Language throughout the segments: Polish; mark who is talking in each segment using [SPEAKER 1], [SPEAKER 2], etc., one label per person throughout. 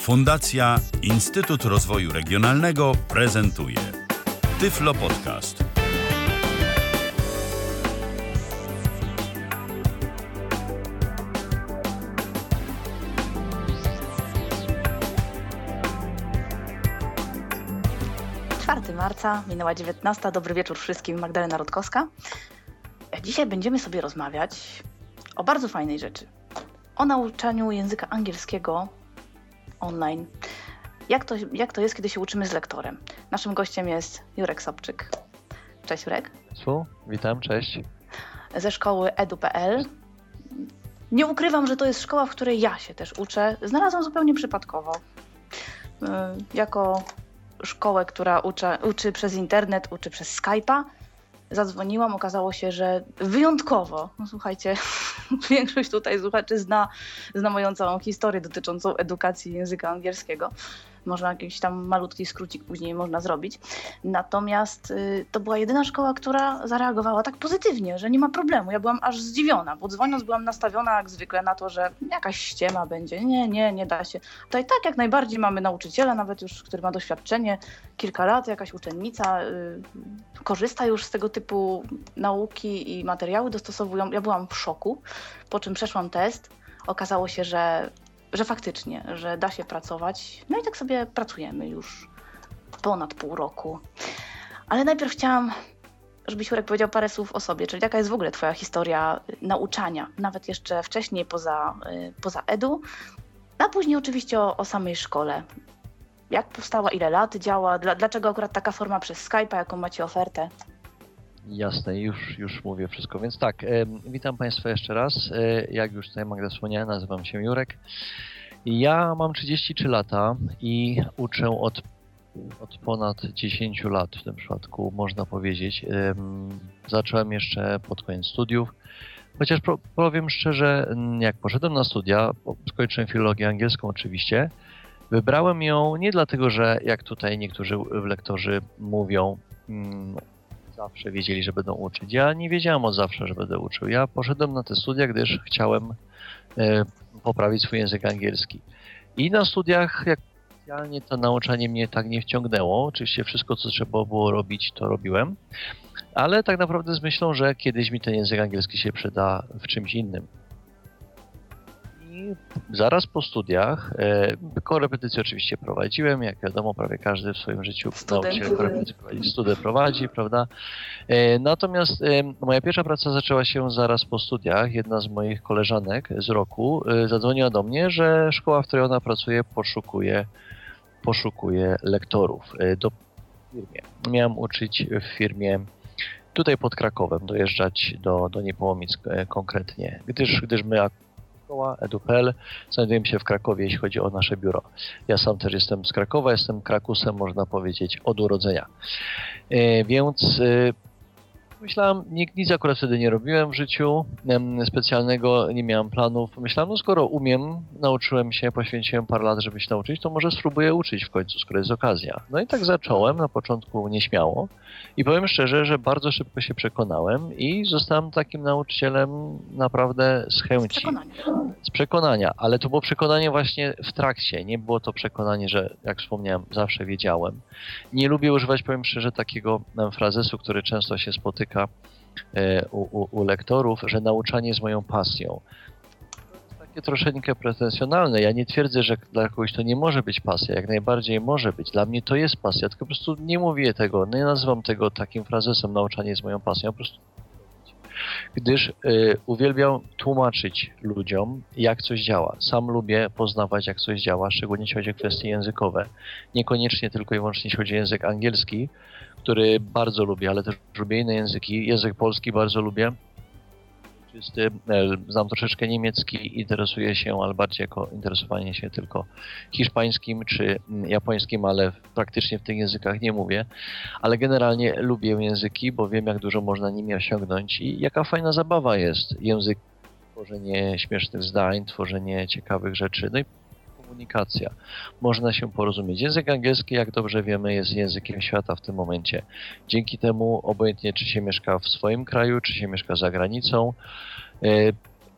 [SPEAKER 1] Fundacja Instytut Rozwoju Regionalnego prezentuje Tyflo Podcast.
[SPEAKER 2] Marca, minęła 19. Dobry wieczór wszystkim, Magdalena Rutkowska. Dzisiaj będziemy sobie rozmawiać o bardzo fajnej rzeczy. O nauczaniu języka angielskiego online. Jak to, jak to jest, kiedy się uczymy z lektorem? Naszym gościem jest Jurek Sobczyk. Cześć Jurek.
[SPEAKER 3] Państwu, witam, cześć.
[SPEAKER 2] Ze szkoły edu.pl. Nie ukrywam, że to jest szkoła, w której ja się też uczę. Znalazłam zupełnie przypadkowo. Yy, Jako szkołę, która uczy, uczy przez internet, uczy przez Skype'a, zadzwoniłam, okazało się, że wyjątkowo, no słuchajcie, większość tutaj słuchaczy zna, zna moją całą historię dotyczącą edukacji języka angielskiego. Można jakiś tam malutki skrócik później można zrobić. Natomiast y, to była jedyna szkoła, która zareagowała tak pozytywnie, że nie ma problemu. Ja byłam aż zdziwiona, bo dzwoniąc byłam nastawiona jak zwykle na to, że jakaś ściema będzie. Nie, nie, nie da się. Tutaj tak jak najbardziej mamy nauczyciela, nawet już, który ma doświadczenie, kilka lat, jakaś uczennica y, korzysta już z tego typu nauki i materiały dostosowują. Ja byłam w szoku, po czym przeszłam test. Okazało się, że, że faktycznie, że da się pracować. No i tak sobie pracujemy już ponad pół roku. Ale najpierw chciałam, żebyś Jurek powiedział parę słów o sobie, czyli jaka jest w ogóle Twoja historia nauczania, nawet jeszcze wcześniej poza, y, poza edu, a później oczywiście o, o samej szkole. Jak powstała, ile lat działa, dla, dlaczego akurat taka forma przez Skype'a, jaką macie ofertę?
[SPEAKER 3] Jasne, już, już mówię wszystko. Więc tak, e, witam Państwa jeszcze raz. E, jak już tutaj Magda wspomniała, nazywam się Jurek. Ja mam 33 lata i uczę od, od ponad 10 lat w tym przypadku, można powiedzieć. E, zacząłem jeszcze pod koniec studiów. Chociaż po, powiem szczerze, jak poszedłem na studia, skończyłem filologię angielską oczywiście, wybrałem ją nie dlatego, że jak tutaj niektórzy lektorzy mówią, mm, zawsze wiedzieli, że będą uczyć. Ja nie wiedziałem od zawsze, że będę uczył. Ja poszedłem na te studia, gdyż chciałem e, poprawić swój język angielski. I na studiach, jak specjalnie to nauczanie mnie tak nie wciągnęło. Oczywiście wszystko, co trzeba było robić, to robiłem. Ale tak naprawdę z myślą, że kiedyś mi ten język angielski się przyda w czymś innym. I zaraz po studiach, e, korepetycje oczywiście prowadziłem, jak wiadomo, prawie każdy w swoim życiu nauczyciel korepetycji prowadzi, studia prowadzi, prawda? E, natomiast e, moja pierwsza praca zaczęła się zaraz po studiach. Jedna z moich koleżanek z roku e, zadzwoniła do mnie, że szkoła, w której ona pracuje, poszukuje, poszukuje lektorów e, do firmie. Miałem uczyć w firmie tutaj pod Krakowem, dojeżdżać do, do Niepołomic e, konkretnie, gdyż, gdyż my szkoła edu.pl. Znajdujemy się w Krakowie, jeśli chodzi o nasze biuro. Ja sam też jestem z Krakowa, jestem Krakusem, można powiedzieć, od urodzenia. E, więc e, myślałem, nic, nic akurat wtedy nie robiłem w życiu specjalnego, nie miałem planów. Myślałem, no skoro umiem, nauczyłem się, poświęciłem parę lat, żeby się nauczyć, to może spróbuję uczyć w końcu, skoro jest okazja. No i tak zacząłem, na początku nieśmiało. I powiem szczerze, że bardzo szybko się przekonałem i zostałem takim nauczycielem naprawdę z chęci.
[SPEAKER 2] Przekonanie.
[SPEAKER 3] Z przekonania, ale to było przekonanie właśnie w trakcie. Nie było to przekonanie, że jak wspomniałem, zawsze wiedziałem. Nie lubię używać, powiem szczerze, takiego frazesu, który często się spotyka e, u, u, u lektorów, że nauczanie jest moją pasją. Takie troszeczkę pretensjonalne. Ja nie twierdzę, że dla kogoś to nie może być pasja. Jak najbardziej może być. Dla mnie to jest pasja, tylko po prostu nie mówię tego, nie nazywam tego takim frazesem nauczanie jest moją pasją. Po prostu gdyż y, uwielbiam tłumaczyć ludziom, jak coś działa. Sam lubię poznawać, jak coś działa, szczególnie jeśli chodzi o kwestie językowe. Niekoniecznie tylko i wyłącznie jeśli chodzi o język angielski, który bardzo lubię, ale też lubię inne języki. Język polski bardzo lubię. Czysty, e, znam troszeczkę niemiecki, interesuję się, ale bardziej jako interesowanie się tylko hiszpańskim czy mm, japońskim, ale praktycznie w tych językach nie mówię. Ale generalnie lubię języki, bo wiem, jak dużo można nimi osiągnąć i jaka fajna zabawa jest język, tworzenie śmiesznych zdań, tworzenie ciekawych rzeczy. No i komunikacja. Można się porozumieć. Język angielski, jak dobrze wiemy, jest językiem świata w tym momencie. Dzięki temu, obojętnie czy się mieszka w swoim kraju, czy się mieszka za granicą, e,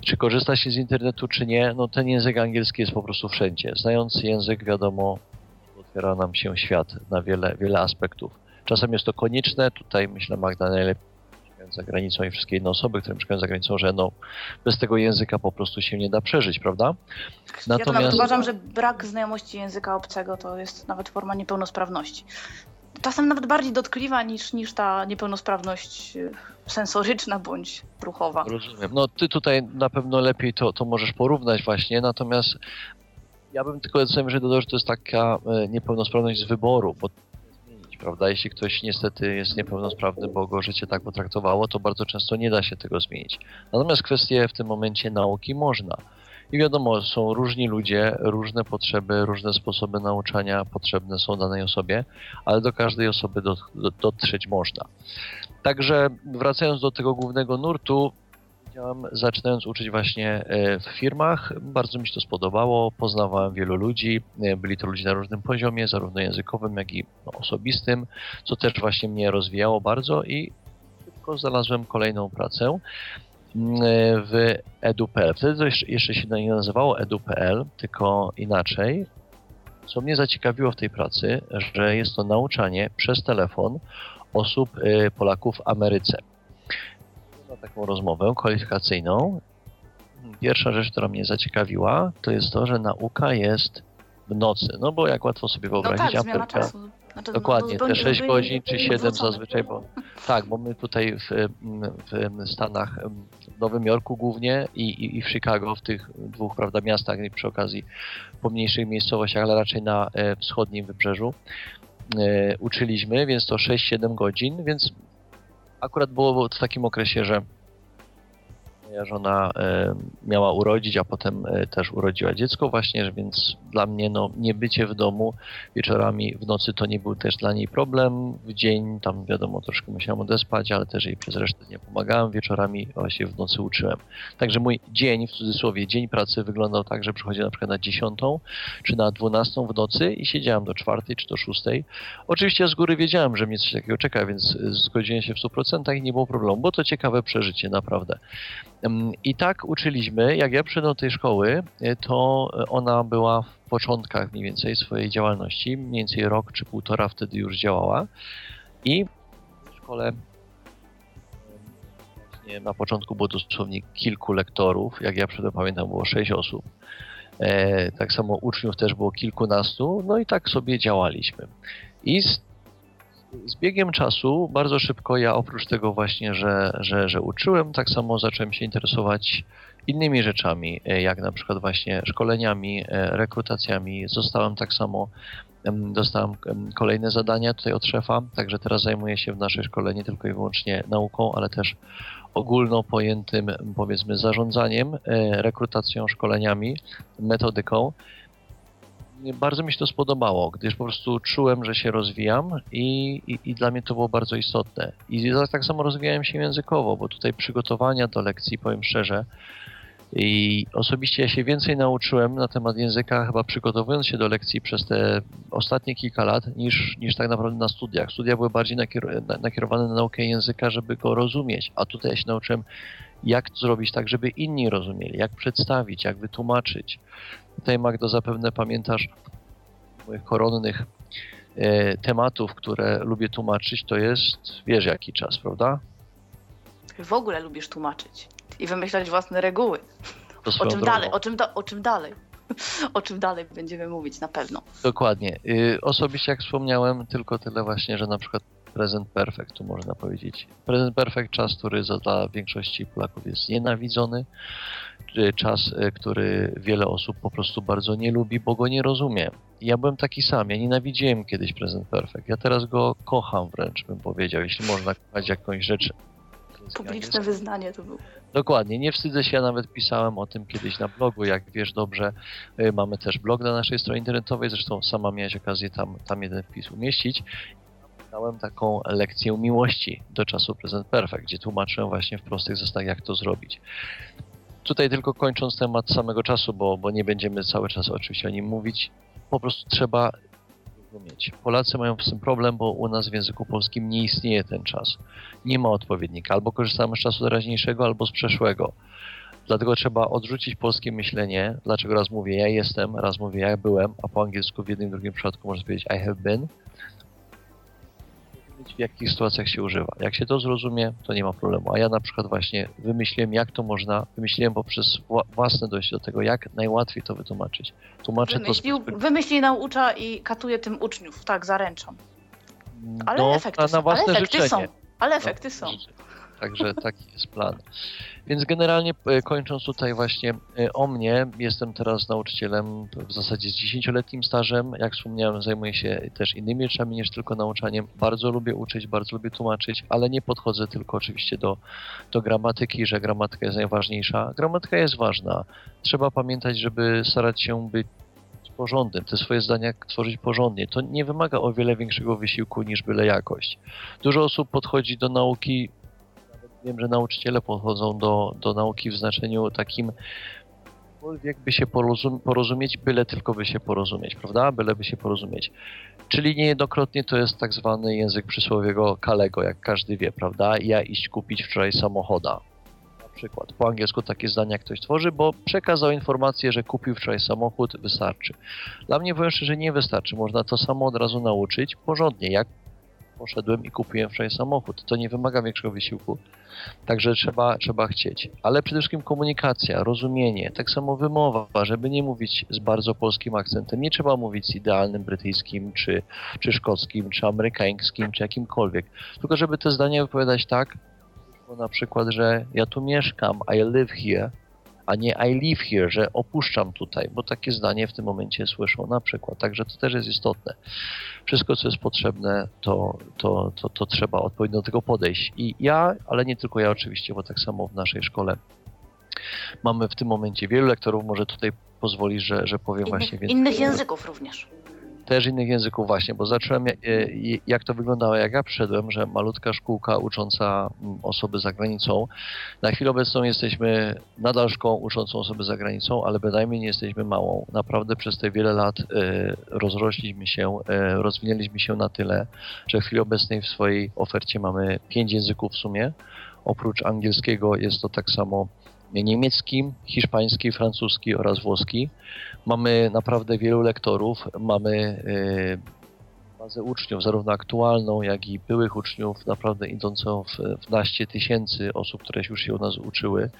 [SPEAKER 3] czy korzysta się z internetu, czy nie, no ten język angielski jest po prostu wszędzie. Znając język, wiadomo, otwiera nam się świat na wiele, wiele aspektów. Czasem jest to konieczne, tutaj myślę Magda najlepiej za granicą i wszystkie inne osoby, które mieszkają za granicą, że no, bez tego języka po prostu się nie da przeżyć, prawda?
[SPEAKER 2] Natomiast... Ja nawet uważam, że brak znajomości języka obcego to jest nawet forma niepełnosprawności. Czasem nawet bardziej dotkliwa niż, niż ta niepełnosprawność y, sensoryczna bądź ruchowa.
[SPEAKER 3] Rozumiem. No ty tutaj na pewno lepiej to, to możesz porównać właśnie, natomiast ja bym tylko że dodał, że to jest taka e, niepełnosprawność z wyboru, bo prawda? Jeśli ktoś niestety jest niepełnosprawny, bo go życie tak potraktowało, to bardzo często nie da się tego zmienić. Natomiast kwestie w tym momencie nauki można. I wiadomo, są różni ludzie, różne potrzeby, różne sposoby nauczania potrzebne są danej osobie, ale do każdej osoby dotrzeć można. Także wracając do tego głównego nurtu, Działam, zaczynając uczyć właśnie e, w firmach. Bardzo mi się to spodobało. Poznawałem wielu ludzi. E, byli to ludzie na różnym poziomie, zarówno językowym, jak i no, osobistym, co też właśnie mnie rozwijało bardzo i szybko znalazłem kolejną pracę mm, e, w edu.pl. Wtedy to jeszcze się nie nazywało edu.pl, tylko inaczej. Co mnie zaciekawiło w tej pracy, że jest to nauczanie przez telefon osób Polaków w Ameryce na taką rozmowę kwalifikacyjną. Pierwsza rzecz, która mnie zaciekawiła, to jest to, że nauka jest w nocy. No bo jak łatwo sobie wyobrazić,
[SPEAKER 2] no tak. Znaczy,
[SPEAKER 3] dokładnie, no, te 6 godzin czy 7 zazwyczaj, bo tak, bo my tutaj w, w Stanach, w Nowym Jorku głównie i, i, i, w Chicago, w tych dwóch prawda, miastach i przy okazji pomniejszych miejscowościach, ale raczej na e, wschodnim wybrzeżu, e, uczyliśmy, więc to 6-7 godzin, więc akurat było w takim okresie, że moja żona e, miała urodzić, a potem e, też urodziła dziecko właśnie, więc dla mnie no, nie bycie w domu wieczorami w nocy to nie był też dla niej problem. W dzień tam wiadomo troszkę musiałam odespać, ale też jej przez resztę dnia pomagałem. Wieczorami właśnie w nocy uczyłem. Także mój dzień, w cudzysłowie dzień pracy wyglądał tak, że przychodziłem na przykład na 10 czy na 12 w nocy i siedziałem do 4 czy do 6. Oczywiście z góry wiedziałem, że mnie coś takiego czeka, więc zgodziłem się w 100% i nie było problemu, bo to ciekawe przeżycie, naprawdę. I tak uczyliśmy, jak ja przyszedłem do tej szkoły, e, to ona była w początkach mniej więcej swojej działalności, mniej więcej rok czy półtora wtedy już działała i w szkole na początku było dosłownie kilku lektorów, jak ja przyszedłem pamiętam było sześć osób. E, tak samo uczniów też było kilkunastu, no i tak sobie działaliśmy. I z z biegiem czasu bardzo szybko ja oprócz tego właśnie, że, że, że uczyłem, tak samo zacząłem się interesować innymi rzeczami, e, jak na przykład właśnie szkoleniami, e, rekrutacjami. Zostałem tak samo, dostałem kolejne zadania tutaj od szefa, także teraz zajmuję się w naszej szkole nie tylko i wyłącznie nauką, ale też ogólno pojętym powiedzmy zarządzaniem, e, rekrutacją, szkoleniami, metodyką bardzo mi się to spodobało, gdyż po prostu czułem, że się rozwijam i, i, i, dla mnie to było bardzo istotne. I tak samo rozwijałem się językowo, bo tutaj przygotowania do lekcji, powiem szczerze, i osobiście ja się więcej nauczyłem na temat języka, chyba przygotowując się do lekcji przez te ostatnie kilka lat, niż, niż tak naprawdę na studiach. Studia były bardziej nakierowane na naukę języka, żeby go rozumieć, a tutaj ja się nauczyłem, jak to zrobić tak, żeby inni rozumieli, jak przedstawić, jak wytłumaczyć. Tutaj, Magdo, zapewne pamiętasz moich koronnych e, tematów, które lubię tłumaczyć, to jest, wiesz jaki czas, prawda?
[SPEAKER 2] W ogóle lubisz tłumaczyć i wymyślać własne reguły. O czym dalej? O czym, o czym dalej? O czym dalej będziemy mówić na pewno.
[SPEAKER 3] Dokładnie. Y, osobiście, jak wspomniałem, tylko tyle właśnie, że na przykład Present Perfect, tu można powiedzieć. Present Perfect, czas, który dla większości Polaków jest nienawidzony, czas, e, który wiele osób po prostu bardzo nie lubi, bo go nie rozumie. Ja byłem taki sam, ja nienawidziłem kiedyś Present Perfect, ja teraz go kocham wręcz, bym powiedział, jeśli można kochać jakąś rzecz.
[SPEAKER 2] Publiczne wyznanie to było.
[SPEAKER 3] Dokładnie, nie wstydzę się, ja nawet pisałem o tym kiedyś na blogu, jak wiesz dobrze, e, mamy też blog na naszej stronie internetowej, zresztą sama miałeś okazję tam, tam jeden wpis umieścić dałem taką lekcję miłości do czasu Present Perfect, gdzie tłumaczyłem właśnie w prostych zasadach, jak to zrobić. Tutaj tylko kończąc temat samego czasu, bo, bo nie będziemy cały czas oczywiście o nim mówić, po prostu trzeba rozumieć. Polacy mają z tym problem, bo u nas w języku polskim nie istnieje ten czas. Nie ma odpowiednika. Albo korzystamy z czasu teraźniejszego, albo z przeszłego. Dlatego trzeba odrzucić polskie myślenie. Dlaczego raz mówię ja jestem, raz mówię ja byłem, a po angielsku w jednym drugim przypadku można powiedzieć I have been. W jakich sytuacjach się używa. Jak się to zrozumie, to nie ma problemu. A ja na przykład właśnie wymyśliłem, jak to można, wymyśliłem poprzez własne dojście do tego, jak najłatwiej to wytłumaczyć.
[SPEAKER 2] Tłumaczę Wymyślił, to... Wymyśli naucza i katuje tym uczniów, tak, zaręczam. Ale no, efekty, na, na własne ale efekty życzenie. są. Ale efekty no, są.
[SPEAKER 3] Także taki jest plan. Więc generalnie e, kończąc tutaj właśnie e, o mnie, jestem teraz nauczycielem w zasadzie z 10-letnim stażem. Jak wspomniałem, zajmuję się też innymi rzeczami niż tylko nauczaniem. Bardzo lubię uczyć, bardzo lubię tłumaczyć, ale nie podchodzę tylko oczywiście do, do gramatyki, że gramatyka jest najważniejsza. Gramatyka jest ważna. Trzeba pamiętać, żeby starać się być porządnym, te swoje zdania tworzyć porządnie. To nie wymaga o wiele większego wysiłku niż byle jakość. Dużo osób podchodzi do nauki wiem, że nauczyciele podchodzą do, do nauki w znaczeniu takim jakby się porozum porozumieć, byle tylko by się porozumieć, prawda? Byle by się porozumieć. Czyli niejednokrotnie to jest tak zwany język przysłowiego kalego, jak każdy wie, prawda? Ja iść kupić wczoraj samochoda. Na przykład. Po angielsku takie zdania ktoś tworzy, bo przekazał informację, że kupił wczoraj samochód, wystarczy. Dla mnie powiem szczerze, nie wystarczy. Można to samo od razu nauczyć porządnie, jak poszedłem i kupiłem wczoraj samochód. To nie wymaga większego wysiłku. Także trzeba, trzeba chcieć. Ale przede wszystkim komunikacja, rozumienie, tak samo wymowa, żeby nie mówić z bardzo polskim akcentem. Nie trzeba mówić z idealnym brytyjskim, czy, czy szkockim, czy amerykańskim, czy jakimkolwiek. Tylko żeby te zdania wypowiadać tak, na przykład, że ja tu mieszkam, I live here, a nie I live here, że opuszczam tutaj, bo takie zdanie w tym momencie słyszą na przykład. Także to też jest istotne. Wszystko, co jest potrzebne, to, to, to, to trzeba odpowiednio do tego podejść. I ja, ale nie tylko ja oczywiście, bo tak samo w naszej szkole mamy w tym momencie wielu lektorów, może tutaj pozwoli, że, że powiem
[SPEAKER 2] innych,
[SPEAKER 3] właśnie
[SPEAKER 2] więcej. Innych języków również
[SPEAKER 3] też innych języków właśnie, bo zacząłem, e, jak to wyglądało, jak ja przyszedłem, że malutka szkółka ucząca mm, osoby za granicą. Na chwilę obecną jesteśmy nadal szkołą uczącą osoby za granicą, ale bynajmniej nie jesteśmy małą. Naprawdę przez te wiele lat e, rozrośliśmy się, e, rozwinęliśmy się na tyle, że w chwili obecnej w swojej ofercie mamy pięć języków w sumie. Oprócz angielskiego jest to tak samo niemiecki, hiszpański, francuski oraz włoski. Mamy naprawdę wielu lektorów, mamy e, bazę uczniów, zarówno aktualną, jak i byłych uczniów, naprawdę idącą w, w naście tysięcy osób, które już się u nas uczyły.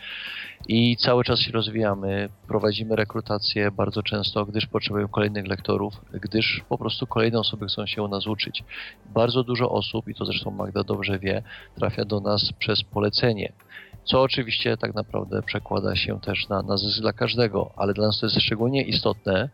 [SPEAKER 3] I cały czas się rozwijamy, prowadzimy rekrutację bardzo często, gdyż potrzebujemy kolejnych lektorów, gdyż po prostu kolejne osoby chcą się u nas uczyć. Bardzo dużo osób, i to zresztą Magda dobrze wie, trafia do nas przez polecenie co oczywiście tak naprawdę przekłada się też na, na zysk dla każdego, ale dla nas to jest szczególnie istotne,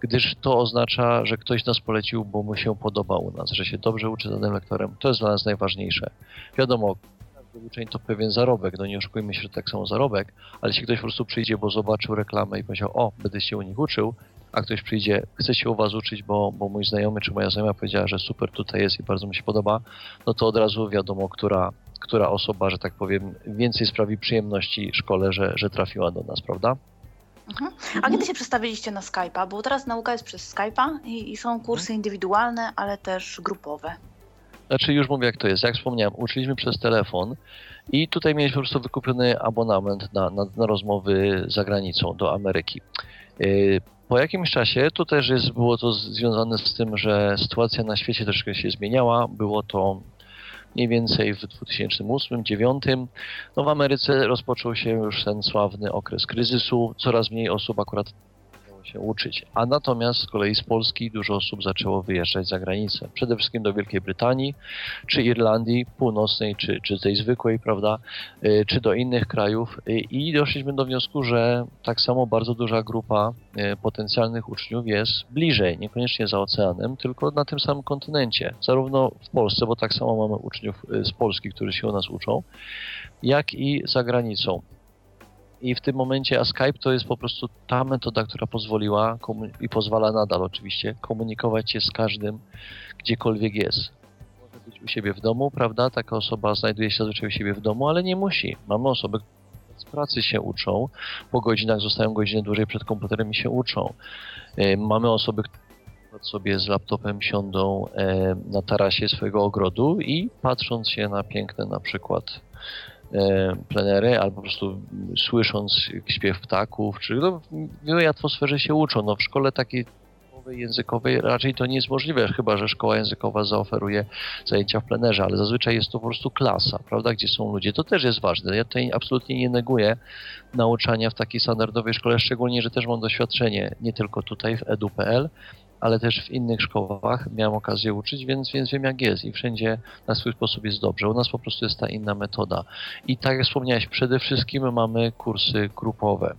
[SPEAKER 3] gdyż to oznacza, że ktoś nas polecił, bo mu się podoba u nas, że się dobrze uczy danym lektorem. To jest dla nas najważniejsze. Wiadomo, każdy uczeń to pewien zarobek, no nie oszukujmy się, że tak samo zarobek, ale jeśli ktoś po prostu przyjdzie, bo zobaczył reklamę i powiedział, o, będę się u nich uczył, a ktoś przyjdzie, chce się u was uczyć, bo, bo mój znajomy czy moja znajoma powiedziała, że super tutaj jest i bardzo mi się podoba, no to od razu wiadomo, która, która osoba, że tak powiem, więcej sprawi przyjemności szkole, że, że trafiła do nas, prawda?
[SPEAKER 2] Mhm. A kiedy się przestawiliście na Skype'a? Bo teraz nauka jest przez Skype'a i, i, są kursy mhm. indywidualne, ale też grupowe.
[SPEAKER 3] Znaczy już mówię jak to jest. Jak wspomniałem, uczyliśmy przez telefon i tutaj mieliśmy po prostu wykupiony abonament na, na, na rozmowy za granicą do Ameryki. Y, po jakimś czasie to też jest, było to związane z tym, że sytuacja na świecie troszkę się zmieniała. Było to mniej więcej w 2008-2009. No w Ameryce rozpoczął się już ten sławny okres kryzysu. Coraz mniej osób akurat się uczyć. A natomiast z kolei z Polski dużo osób zaczęło wyjeżdżać za granicę. Przede wszystkim do Wielkiej Brytanii, czy Irlandii Północnej, czy, czy tej zwykłej, prawda, y, czy do innych krajów. Y, I doszliśmy do wniosku, że tak samo bardzo duża grupa y, potencjalnych uczniów jest bliżej, niekoniecznie za oceanem, tylko na tym samym kontynencie. Zarówno w Polsce, bo tak samo mamy uczniów z Polski, którzy się u nas uczą, jak i za granicą. I w tym momencie, a Skype to jest po prostu ta metoda, która pozwoliła i pozwala nadal oczywiście komunikować się z każdym, gdziekolwiek jest. Może być u siebie w domu, prawda? Taka osoba znajduje się zazwyczaj u siebie w domu, ale nie musi. Mamy osoby, które z pracy się uczą, po godzinach zostają godzinę dłużej przed komputerem i się uczą. E, mamy osoby, które sobie z laptopem siądą e, na tarasie swojego ogrodu i patrząc się na piękne na przykład plenery, albo po prostu słysząc śpiew ptaków, czy no, w miłej atmosferze się uczą. No, w szkole takiej językowej raczej to nie jest możliwe, chyba że szkoła językowa zaoferuje zajęcia w plenerze, ale zazwyczaj jest to po prostu klasa, prawda, gdzie są ludzie. To też jest ważne. Ja tutaj absolutnie nie neguję nauczania w takiej standardowej szkole, szczególnie, że też mam doświadczenie nie tylko tutaj w edu.pl, ale też w innych szkołach miałem okazję uczyć, więc, więc wiem jak jest i wszędzie na swój sposób jest dobrze. U nas po prostu jest ta inna metoda. I tak jak wspomniałeś, przede wszystkim mamy kursy grupowe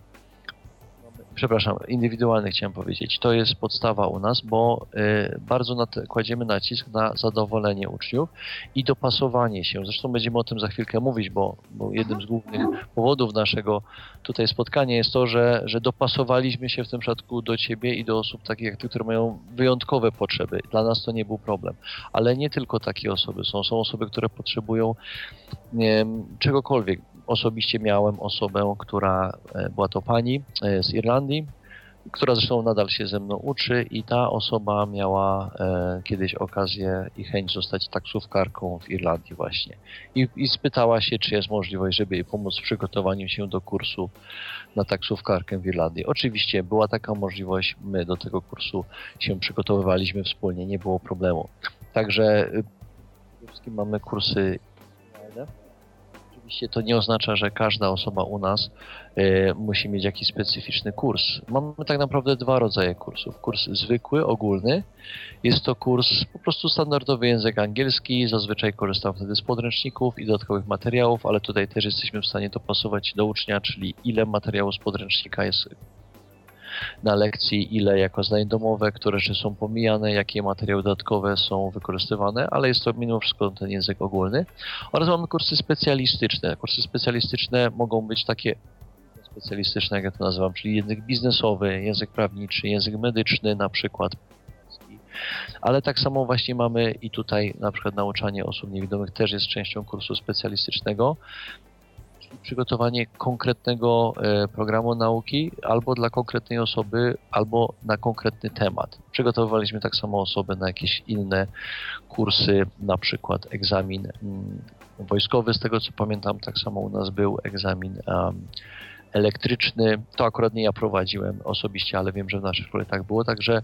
[SPEAKER 3] przepraszam, indywidualny chciałem powiedzieć. To jest podstawa u nas, bo y, bardzo kładziemy nacisk na zadowolenie uczniów i dopasowanie się. Zresztą będziemy o tym za chwilkę mówić, bo, bo jednym z głównych powodów naszego tutaj spotkania jest to, że, że dopasowaliśmy się w tym przypadku do ciebie i do osób takich jak ty, które mają wyjątkowe potrzeby. Dla nas to nie był problem. Ale nie tylko takie osoby są. Są osoby, które potrzebują nie czegokolwiek osobiście miałem osobę, która e, była to pani e, z Irlandii, która zresztą nadal się ze mną uczy i ta osoba miała e, kiedyś okazję i chęć zostać taksówkarką w Irlandii właśnie. I, I spytała się, czy jest możliwość, żeby jej pomóc w przygotowaniu się do kursu na taksówkarkę w Irlandii. Oczywiście była taka możliwość, my do tego kursu się przygotowywaliśmy wspólnie, nie było problemu. Także przede wszystkim mamy kursy Oczywiście to nie oznacza, że każda osoba u nas y, musi mieć jakiś specyficzny kurs. Mamy tak naprawdę dwa rodzaje kursów. Kurs zwykły, ogólny. Jest to kurs po prostu standardowy język angielski. Zazwyczaj korzystam wtedy z podręczników i dodatkowych materiałów, ale tutaj też jesteśmy w stanie dopasować do ucznia, czyli ile materiału z podręcznika jest na lekcji, ile jako zdanie domowe, które rzeczy są pomijane, jakie materiały dodatkowe są wykorzystywane, ale jest to mimo wszystko ten język ogólny. Oraz mamy kursy specjalistyczne. Kursy specjalistyczne mogą być takie specjalistyczne, jak ja to nazywam, czyli język biznesowy, język prawniczy, język medyczny na przykład. Ale tak samo właśnie mamy i tutaj na przykład nauczanie osób niewidomych też jest częścią kursu specjalistycznego przygotowanie konkretnego e, programu nauki albo dla konkretnej osoby, albo na konkretny temat. Przygotowywaliśmy tak samo osoby na jakieś inne kursy, na przykład egzamin mm, wojskowy, z tego co pamiętam, tak samo u nas był egzamin um, elektryczny. To akurat nie ja prowadziłem osobiście, ale wiem, że w naszej szkole tak było, także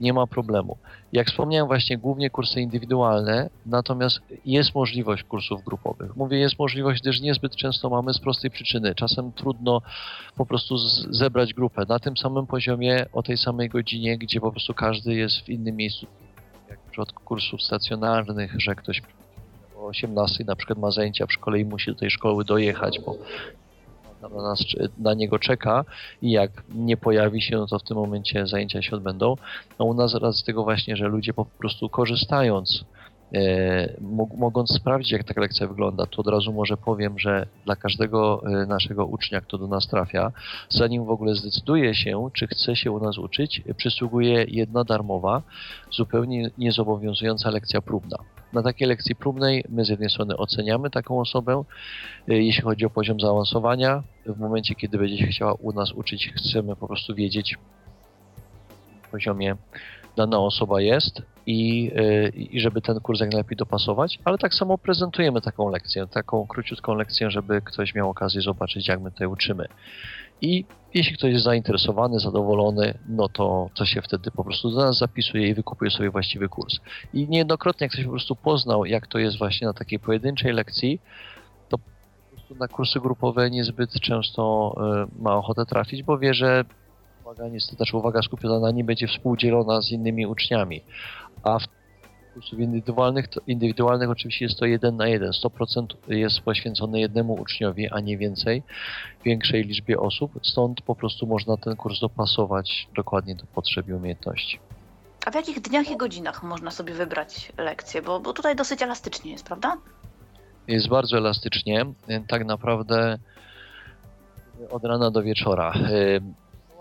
[SPEAKER 3] nie ma problemu. Jak wspomniałem, właśnie głównie kursy indywidualne, natomiast jest możliwość kursów grupowych. Mówię, jest możliwość, gdyż niezbyt często mamy z prostej przyczyny. Czasem trudno po prostu zebrać grupę na tym samym poziomie, o tej samej godzinie, gdzie po prostu każdy jest w innym miejscu. Jak w przypadku kursów stacjonarnych, że ktoś o 18 na przykład ma zajęcia w szkole i musi do tej szkoły dojechać, bo na, nas, na niego czeka i jak nie pojawi się, no to w tym momencie zajęcia się odbędą. No u nas raz z tego właśnie, że ludzie po prostu korzystając mogąc sprawdzić, jak taka lekcja wygląda, to od razu może powiem, że dla każdego e, naszego ucznia, kto do nas trafia, zanim w ogóle zdecyduje się, czy chce się u nas uczyć, przysługuje jedna darmowa, zupełnie niezobowiązująca lekcja próbna. Na takiej lekcji próbnej my z jednej strony oceniamy taką osobę, e, jeśli chodzi o poziom zaawansowania. W momencie, kiedy będzie się chciała u nas uczyć, chcemy po prostu wiedzieć poziomie dana osoba jest i, y, i żeby ten kurs jak najlepiej dopasować, ale tak samo prezentujemy taką lekcję, taką króciutką lekcję, żeby ktoś miał okazję zobaczyć, jak my tutaj uczymy. I jeśli ktoś jest zainteresowany, zadowolony, no to, to się wtedy po prostu do nas zapisuje i wykupuje sobie właściwy kurs. I niejednokrotnie, jak ktoś po prostu poznał, jak to jest właśnie na takiej pojedynczej lekcji, to po prostu na kursy grupowe niezbyt często y, ma ochotę trafić, bo wie, że uwaga, niestety, znaczy uwaga skupiona na nim będzie współdzielona z innymi uczniami. A w kursów indywidualnych, to, indywidualnych oczywiście jest to jeden na jeden. 100% jest poświęcone jednemu uczniowi, a nie więcej, większej liczbie osób. Stąd po prostu można ten kurs dopasować dokładnie do potrzeb i umiejętności.
[SPEAKER 2] A w jakich dniach i godzinach można sobie wybrać lekcję? Bo, bo tutaj dosyć elastycznie jest, prawda?
[SPEAKER 3] Jest bardzo elastycznie. Tak naprawdę od rana do wieczora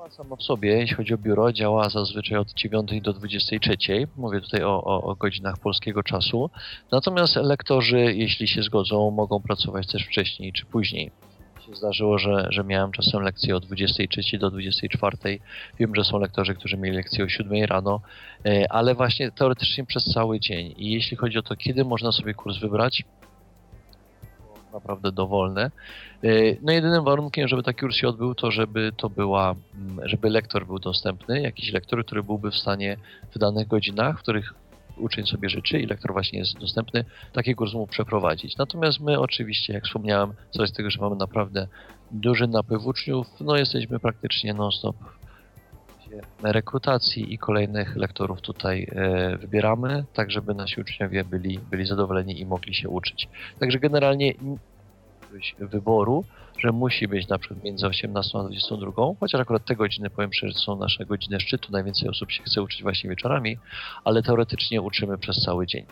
[SPEAKER 3] sama w sobie, jeśli chodzi o biuro, działa zazwyczaj od 9 do 23. Mówię tutaj o, o, o, godzinach polskiego czasu. Natomiast lektorzy, jeśli się zgodzą, mogą pracować też wcześniej czy później. Się zdarzyło, że, że miałem czasem lekcje od 23 do 24. Wiem, że są lektorzy, którzy mieli lekcje o 7 rano, e, ale właśnie teoretycznie przez cały dzień. I jeśli chodzi o to, kiedy można sobie kurs wybrać, naprawdę dowolne. Y, no jedynym warunkiem, żeby taki kurs się odbył, to żeby to była, mm, żeby lektor był dostępny, jakiś lektor, który byłby w stanie w danych godzinach, w których uczeń sobie życzy i lektor właśnie jest dostępny, taki kurs mógł przeprowadzić. Natomiast my oczywiście, jak wspomniałem, z tego, że mamy naprawdę duży napływ uczniów, no jesteśmy praktycznie non-stop rekrutacji i kolejnych lektorów tutaj e, wybieramy, tak żeby nasi uczniowie byli, byli zadowoleni i mogli się uczyć. Także generalnie wyboru, że musi być na przykład między 18 a 22, chociaż akurat te godziny, powiem szczerze, są nasze godziny szczytu, najwięcej osób się chce uczyć właśnie wieczorami, ale teoretycznie uczymy przez cały dzień.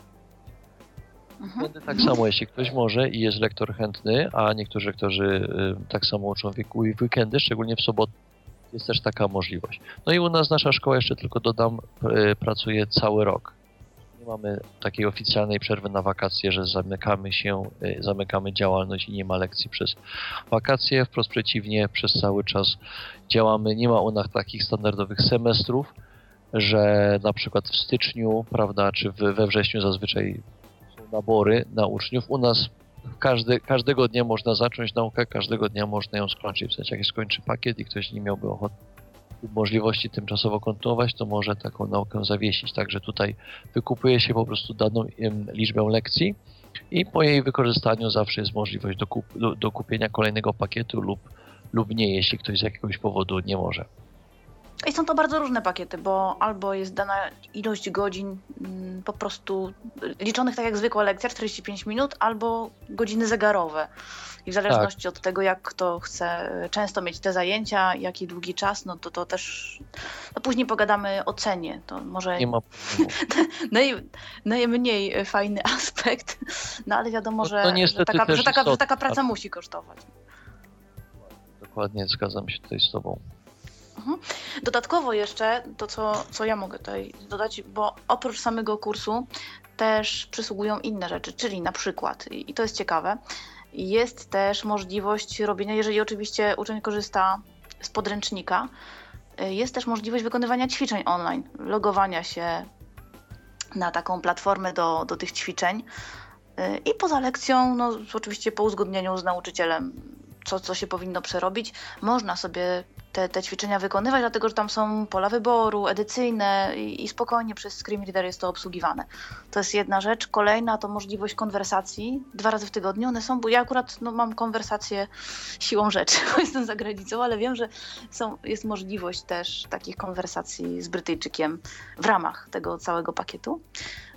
[SPEAKER 3] Mhm. Tak samo, jeśli ktoś może i jest lektor chętny, a niektórzy lektorzy y, tak samo uczą w weekendy, szczególnie w sobotę, jest też taka możliwość. No i u nas nasza szkoła, jeszcze tylko dodam, y, pracuje cały rok. Nie mamy takiej oficjalnej przerwy na wakacje, że zamykamy się, y, zamykamy działalność i nie ma lekcji przez wakacje. Wprost przeciwnie, przez cały czas działamy. Nie ma u nas takich standardowych semestrów, że na przykład w styczniu, prawda, czy we wrześniu zazwyczaj są nabory na uczniów. U nas każdy, każdego dnia można zacząć naukę, każdego dnia można ją skończyć. W sensie, jak się skończy pakiet i ktoś nie miałby ochoty możliwości tymczasowo kontynuować, to może taką naukę zawiesić. Także tutaj wykupuje się po prostu daną liczbę lekcji i po jej wykorzystaniu zawsze jest możliwość do, kup, do, do kupienia kolejnego pakietu lub, lub nie, jeśli ktoś z jakiegoś powodu nie może.
[SPEAKER 2] I są to bardzo różne pakiety, bo albo jest dana ilość godzin mm, po prostu liczonych tak jak zwykła lekcja, 45 minut, albo godziny zegarowe. I w zależności tak. od tego, jak kto chce często mieć te zajęcia, jaki długi czas, no to to też. No później pogadamy o cenie. To może.
[SPEAKER 3] Nie ma
[SPEAKER 2] naj, najmniej fajny aspekt, no ale wiadomo, no, że, że, taka, że, taka, że taka praca musi kosztować.
[SPEAKER 3] Dokładnie, zgadzam się tutaj z Tobą.
[SPEAKER 2] Mhm. Dodatkowo jeszcze to, co, co ja mogę tutaj dodać, bo oprócz samego kursu też przysługują inne rzeczy, czyli na przykład, i to jest ciekawe, jest też możliwość robienia, jeżeli oczywiście uczeń korzysta z podręcznika, jest też możliwość wykonywania ćwiczeń online, logowania się na taką platformę do, do tych ćwiczeń. I poza lekcją, no oczywiście po uzgodnieniu z nauczycielem, co, co się powinno przerobić, można sobie te, te ćwiczenia wykonywać, dlatego że tam są pola wyboru, edycyjne i, i spokojnie przez Screen Reader jest to obsługiwane. To jest jedna rzecz. Kolejna to możliwość konwersacji dwa razy w tygodniu. One są, bo ja akurat no, mam konwersację siłą rzeczy, bo jestem za granicą, ale wiem, że są, jest możliwość też takich konwersacji z Brytyjczykiem w ramach tego całego pakietu.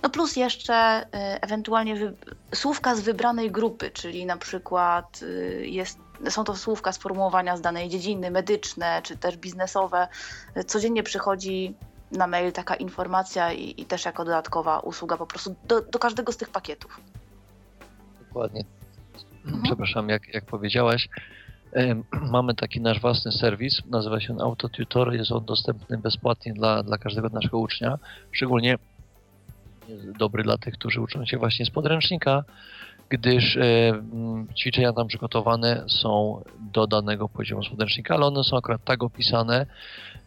[SPEAKER 2] No plus jeszcze y, ewentualnie słówka z wybranej grupy, czyli na przykład y, jest są to słówka sformułowania z danej dziedziny, medyczne czy też biznesowe. Codziennie przychodzi na mail taka informacja i, i też jako dodatkowa usługa po prostu do, do każdego z tych pakietów.
[SPEAKER 3] Dokładnie. Mhm. Przepraszam, jak, jak powiedziałaś, mamy taki nasz własny serwis, nazywa się Autotutor, jest on dostępny bezpłatnie dla, dla każdego naszego ucznia, szczególnie dobry dla tych, którzy uczą się właśnie z podręcznika, gdyż e, ćwiczenia tam przygotowane są do danego poziomu podręcznika, ale one są akurat tak opisane,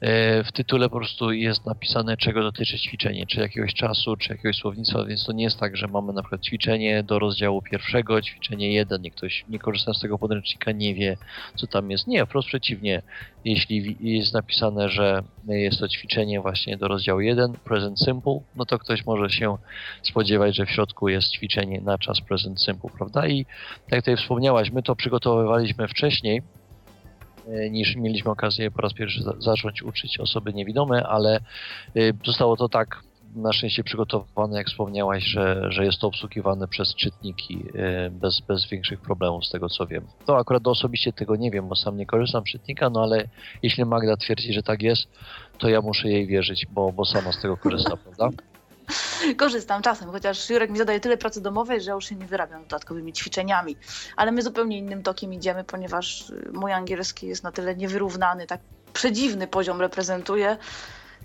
[SPEAKER 3] E, w tytule po prostu jest napisane, czego dotyczy ćwiczenie, czy jakiegoś czasu, czy jakiegoś słownictwa, więc to nie jest tak, że mamy na przykład ćwiczenie do rozdziału pierwszego, ćwiczenie jeden, i ktoś nie korzysta z tego podręcznika, nie wie, co tam jest. Nie, wprost przeciwnie. Jeśli jest napisane, że jest to ćwiczenie właśnie do rozdziału 1, present simple, no to ktoś może się spodziewać, że w środku jest ćwiczenie na czas present simple, prawda? I tak jak tutaj wspomniałaś, my to przygotowywaliśmy wcześniej, E, niż mieliśmy okazję po raz pierwszy zacząć uczyć osoby niewidome, ale e, zostało to tak na szczęście przygotowane, jak wspomniałaś, że, że jest to obsługiwane przez czytniki e, bez, bez większych problemów, z tego co wiem. To akurat osobiście tego nie wiem, bo sam nie korzystam z czytnika, no ale jeśli Magda twierdzi, że tak jest, to ja muszę jej wierzyć, bo, bo sama z tego korzysta, prawda?
[SPEAKER 2] Korzystam czasem, chociaż Jurek mi zadaje tyle pracy domowej, że już się nie wyrabiam dodatkowymi ćwiczeniami. Ale my zupełnie innym tokiem idziemy, ponieważ y, mój angielski jest na tyle niewyrównany, tak przedziwny poziom reprezentuje,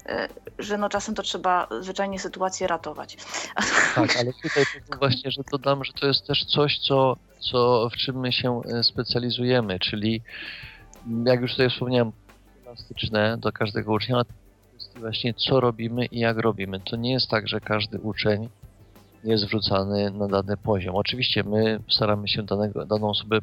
[SPEAKER 2] y, że no czasem to trzeba zwyczajnie sytuację ratować.
[SPEAKER 3] Tak, ale tutaj właśnie, że dodam, że to jest też coś, co, co w czym my się y, specjalizujemy, czyli jak już tutaj wspomniałem, elastyczne do każdego ucznia, właśnie co robimy i jak robimy. To nie jest tak, że każdy uczeń jest wrzucany na dany poziom. Oczywiście my staramy się danego, daną osobę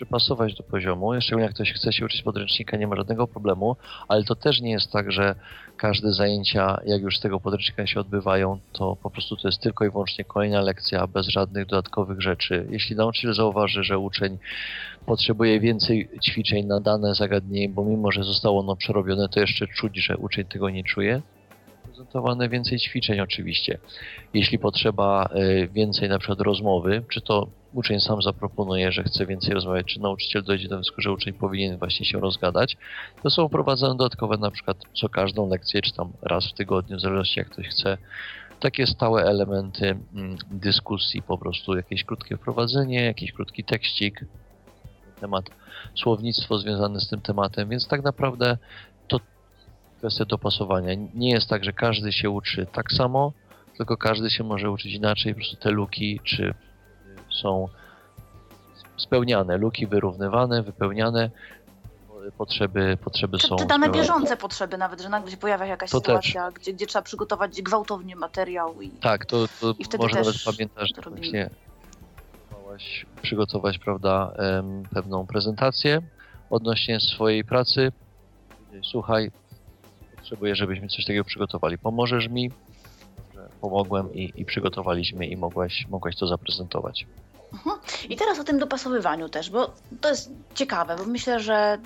[SPEAKER 3] przypasować do poziomu. Szczególnie jak ktoś chce się uczyć podręcznika, nie ma żadnego problemu, ale to też nie jest tak, że każde zajęcia, jak już z tego podręcznika się odbywają, to po prostu to jest tylko i wyłącznie kolejna lekcja bez żadnych dodatkowych rzeczy. Jeśli nauczyciel zauważy, że uczeń potrzebuje więcej ćwiczeń na dane zagadnienie, bo mimo, że zostało ono przerobione, to jeszcze czuć, że uczeń tego nie czuje, prezentowane więcej ćwiczeń oczywiście. Jeśli potrzeba y, więcej na przykład rozmowy, czy to uczeń sam zaproponuje, że chce więcej rozmawiać, czy nauczyciel dojdzie do wniosku, że uczeń powinien właśnie się rozgadać, to są wprowadzane dodatkowe na przykład co każdą lekcję, czy tam raz w tygodniu, w zależności jak ktoś chce, takie stałe elementy mm, dyskusji, po prostu jakieś krótkie wprowadzenie, jakiś krótki tekścik, temat słownictwo związane z tym tematem, więc tak naprawdę to kwestia dopasowania. Nie jest tak, że każdy się uczy tak samo, tylko każdy się może uczyć inaczej, po prostu te luki czy są spełniane, luki wyrównywane, wypełniane, potrzeby, potrzeby
[SPEAKER 2] czy,
[SPEAKER 3] są.
[SPEAKER 2] Czy dane bieżące potrzeby nawet, że nagle się pojawia jakaś
[SPEAKER 3] to
[SPEAKER 2] sytuacja, gdzie, gdzie trzeba przygotować gwałtownie materiał. I,
[SPEAKER 3] tak, to, to
[SPEAKER 2] i wtedy
[SPEAKER 3] może
[SPEAKER 2] też
[SPEAKER 3] nawet pamiętasz, że właśnie przygotować, prawda, pewną prezentację odnośnie swojej pracy. Słuchaj, potrzebuję, żebyśmy coś takiego przygotowali. Pomożesz mi? Pomogłem i, i przygotowaliśmy i mogłaś, mogłaś to zaprezentować.
[SPEAKER 2] Mhm. I teraz o tym dopasowywaniu też, bo to jest ciekawe, bo myślę, że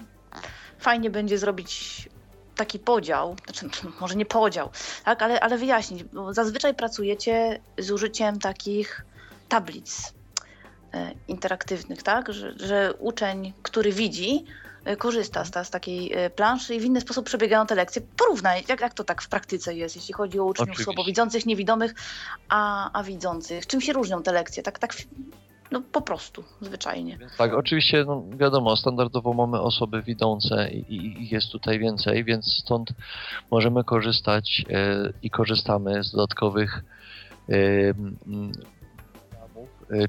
[SPEAKER 2] fajnie będzie zrobić taki podział, znaczy może nie podział, tak, ale, ale wyjaśnić, bo zazwyczaj pracujecie z użyciem takich tablic e, interaktywnych, tak, że, że uczeń, który widzi, korzysta z, z, takiej e, planszy i w inny sposób przebiegają te lekcje. Porównaj, jak, jak to tak w praktyce jest, jeśli chodzi o uczniów Oczywiście. słabowidzących, niewidomych, a, a widzących. Czym się różnią te lekcje? Tak, tak no po prostu, zwyczajnie.
[SPEAKER 3] Tak, oczywiście, no, wiadomo, standardowo mamy osoby widzące i, jest tutaj więcej, więc stąd możemy korzystać e, i korzystamy z dodatkowych e,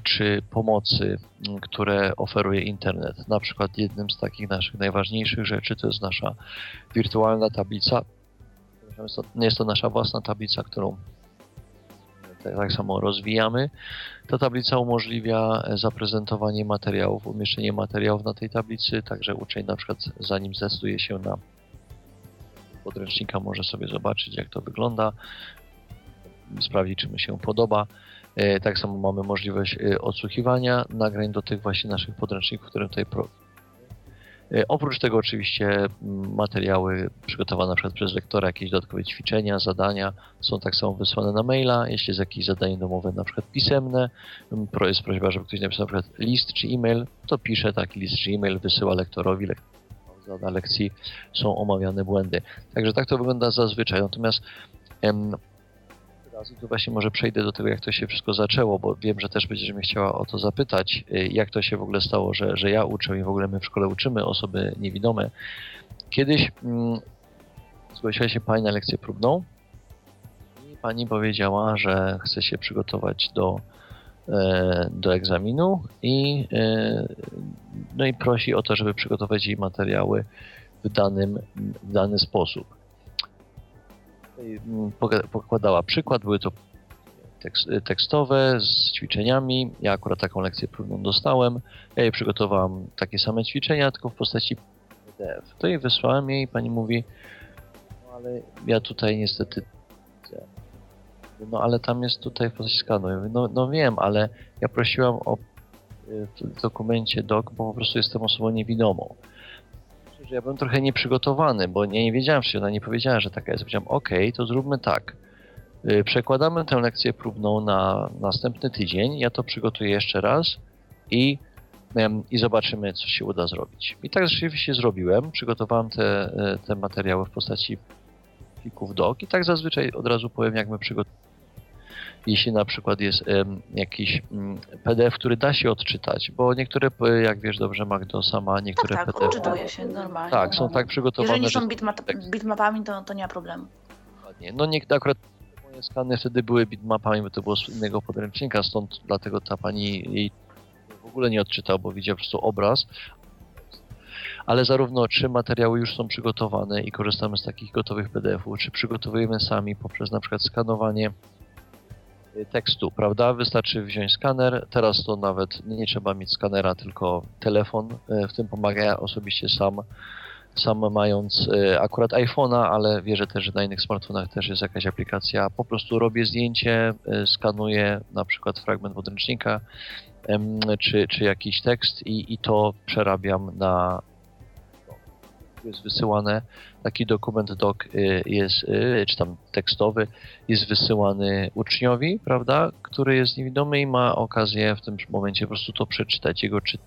[SPEAKER 3] czy pomocy, mm, które oferuje internet. Na przykład jednym z takich naszych najważniejszych rzeczy to jest nasza wirtualna tablica. Jest to nasza własna tablica, którą tak samo rozwijamy. Ta tablica umożliwia zaprezentowanie materiałów, umieszczenie materiałów na tej tablicy, także uczeń na przykład zanim zdecyduje się na podręcznika może sobie zobaczyć jak to wygląda, sprawdzić czy mu się podoba. E, tak samo mamy możliwość e, odsłuchiwania nagrań do tych właśnie naszych podręczników, które tutaj pro... E, oprócz tego oczywiście materiały przygotowane na przykład przez lektora, jakieś dodatkowe ćwiczenia, zadania są tak samo wysłane na maila. Jeśli jest jakieś zadanie domowe na przykład pisemne, jest prośba, żeby ktoś napisał na przykład list czy e-mail, to pisze taki list czy e-mail, wysyła lektorowi. Na lekcji są omawiane błędy. Także tak to wygląda zazwyczaj. Natomiast teraz i tu właśnie może przejdę do tego, jak to się wszystko zaczęło, bo wiem, że też będziesz mnie chciała o to zapytać, y, jak to się w ogóle stało, że, że ja uczę i w ogóle my w szkole uczymy osoby niewidome. Kiedyś mm, zgłosiła się pani na lekcję próbną i pani powiedziała, że chce się przygotować do, e, do egzaminu i, e, no i prosi o to, żeby przygotować jej materiały w, danym, w dany sposób. Mm, pokładała przykład, były to tekstowe z ćwiczeniami. Ja akurat taką lekcję próbną dostałem. Ja jej przygotowałam takie same ćwiczenia, tylko w postaci PDF. To jej wysłałem jej i pani mówi, no ale ja tutaj niestety no ale tam jest tutaj w postaci skanu. Ja mówię, no, no wiem, ale ja prosiłam o y, w dokumencie doc, bo po prostu jestem osobą niewidomą że ja byłem trochę nieprzygotowany, bo nie, nie wiedziałem, czy ona nie powiedziała, że taka jest. Powiedziałem, ok, to zróbmy tak. Y, przekładamy tę lekcję próbną na następny tydzień. Ja to przygotuję jeszcze raz i, i zobaczymy, co się uda zrobić. I tak rzeczywiście zrobiłem. Przygotowałem te, y, te materiały w postaci plików doc i tak zazwyczaj od razu powiem, jak my przygotowujemy jeśli na przykład jest jakiś um, PDF, który da się odczytać, bo niektóre, jak wiesz dobrze Magdo, sama niektóre
[SPEAKER 2] tak, tak,
[SPEAKER 3] PDF...
[SPEAKER 2] odczytuje się normalnie.
[SPEAKER 3] Tak, są tak przygotowane,
[SPEAKER 2] Jeżeli nie są bitmap bitmapami, to, to nie ma problemu.
[SPEAKER 3] Dokładnie. No nie, akurat moje skany wtedy były bitmapami, bo to było z innego podręcznika, stąd dlatego ta pani jej w ogóle nie odczytał, bo widział po prostu obraz, ale zarówno czy materiały już są przygotowane i korzystamy z takich gotowych PDF-ów, czy przygotowujemy sami poprzez na przykład skanowanie tekstu, prawda? Wystarczy wziąć skaner. Teraz to nawet nie trzeba mieć skanera, tylko telefon. W tym pomaga ja osobiście sam sam mając e, akurat iPhone'a, ale wierzę też, że na innych smartfonach też jest jakaś aplikacja. Po prostu robię zdjęcie, e, skanuję na przykład fragment podręcznika czy, czy jakiś tekst i, i to przerabiam na jest wysyłane, taki dokument doc e, jest, czy tam tekstowy, jest wysyłany uczniowi, prawda, który jest niewidomy i ma okazję w tym momencie po prostu to przeczytać. Jego czy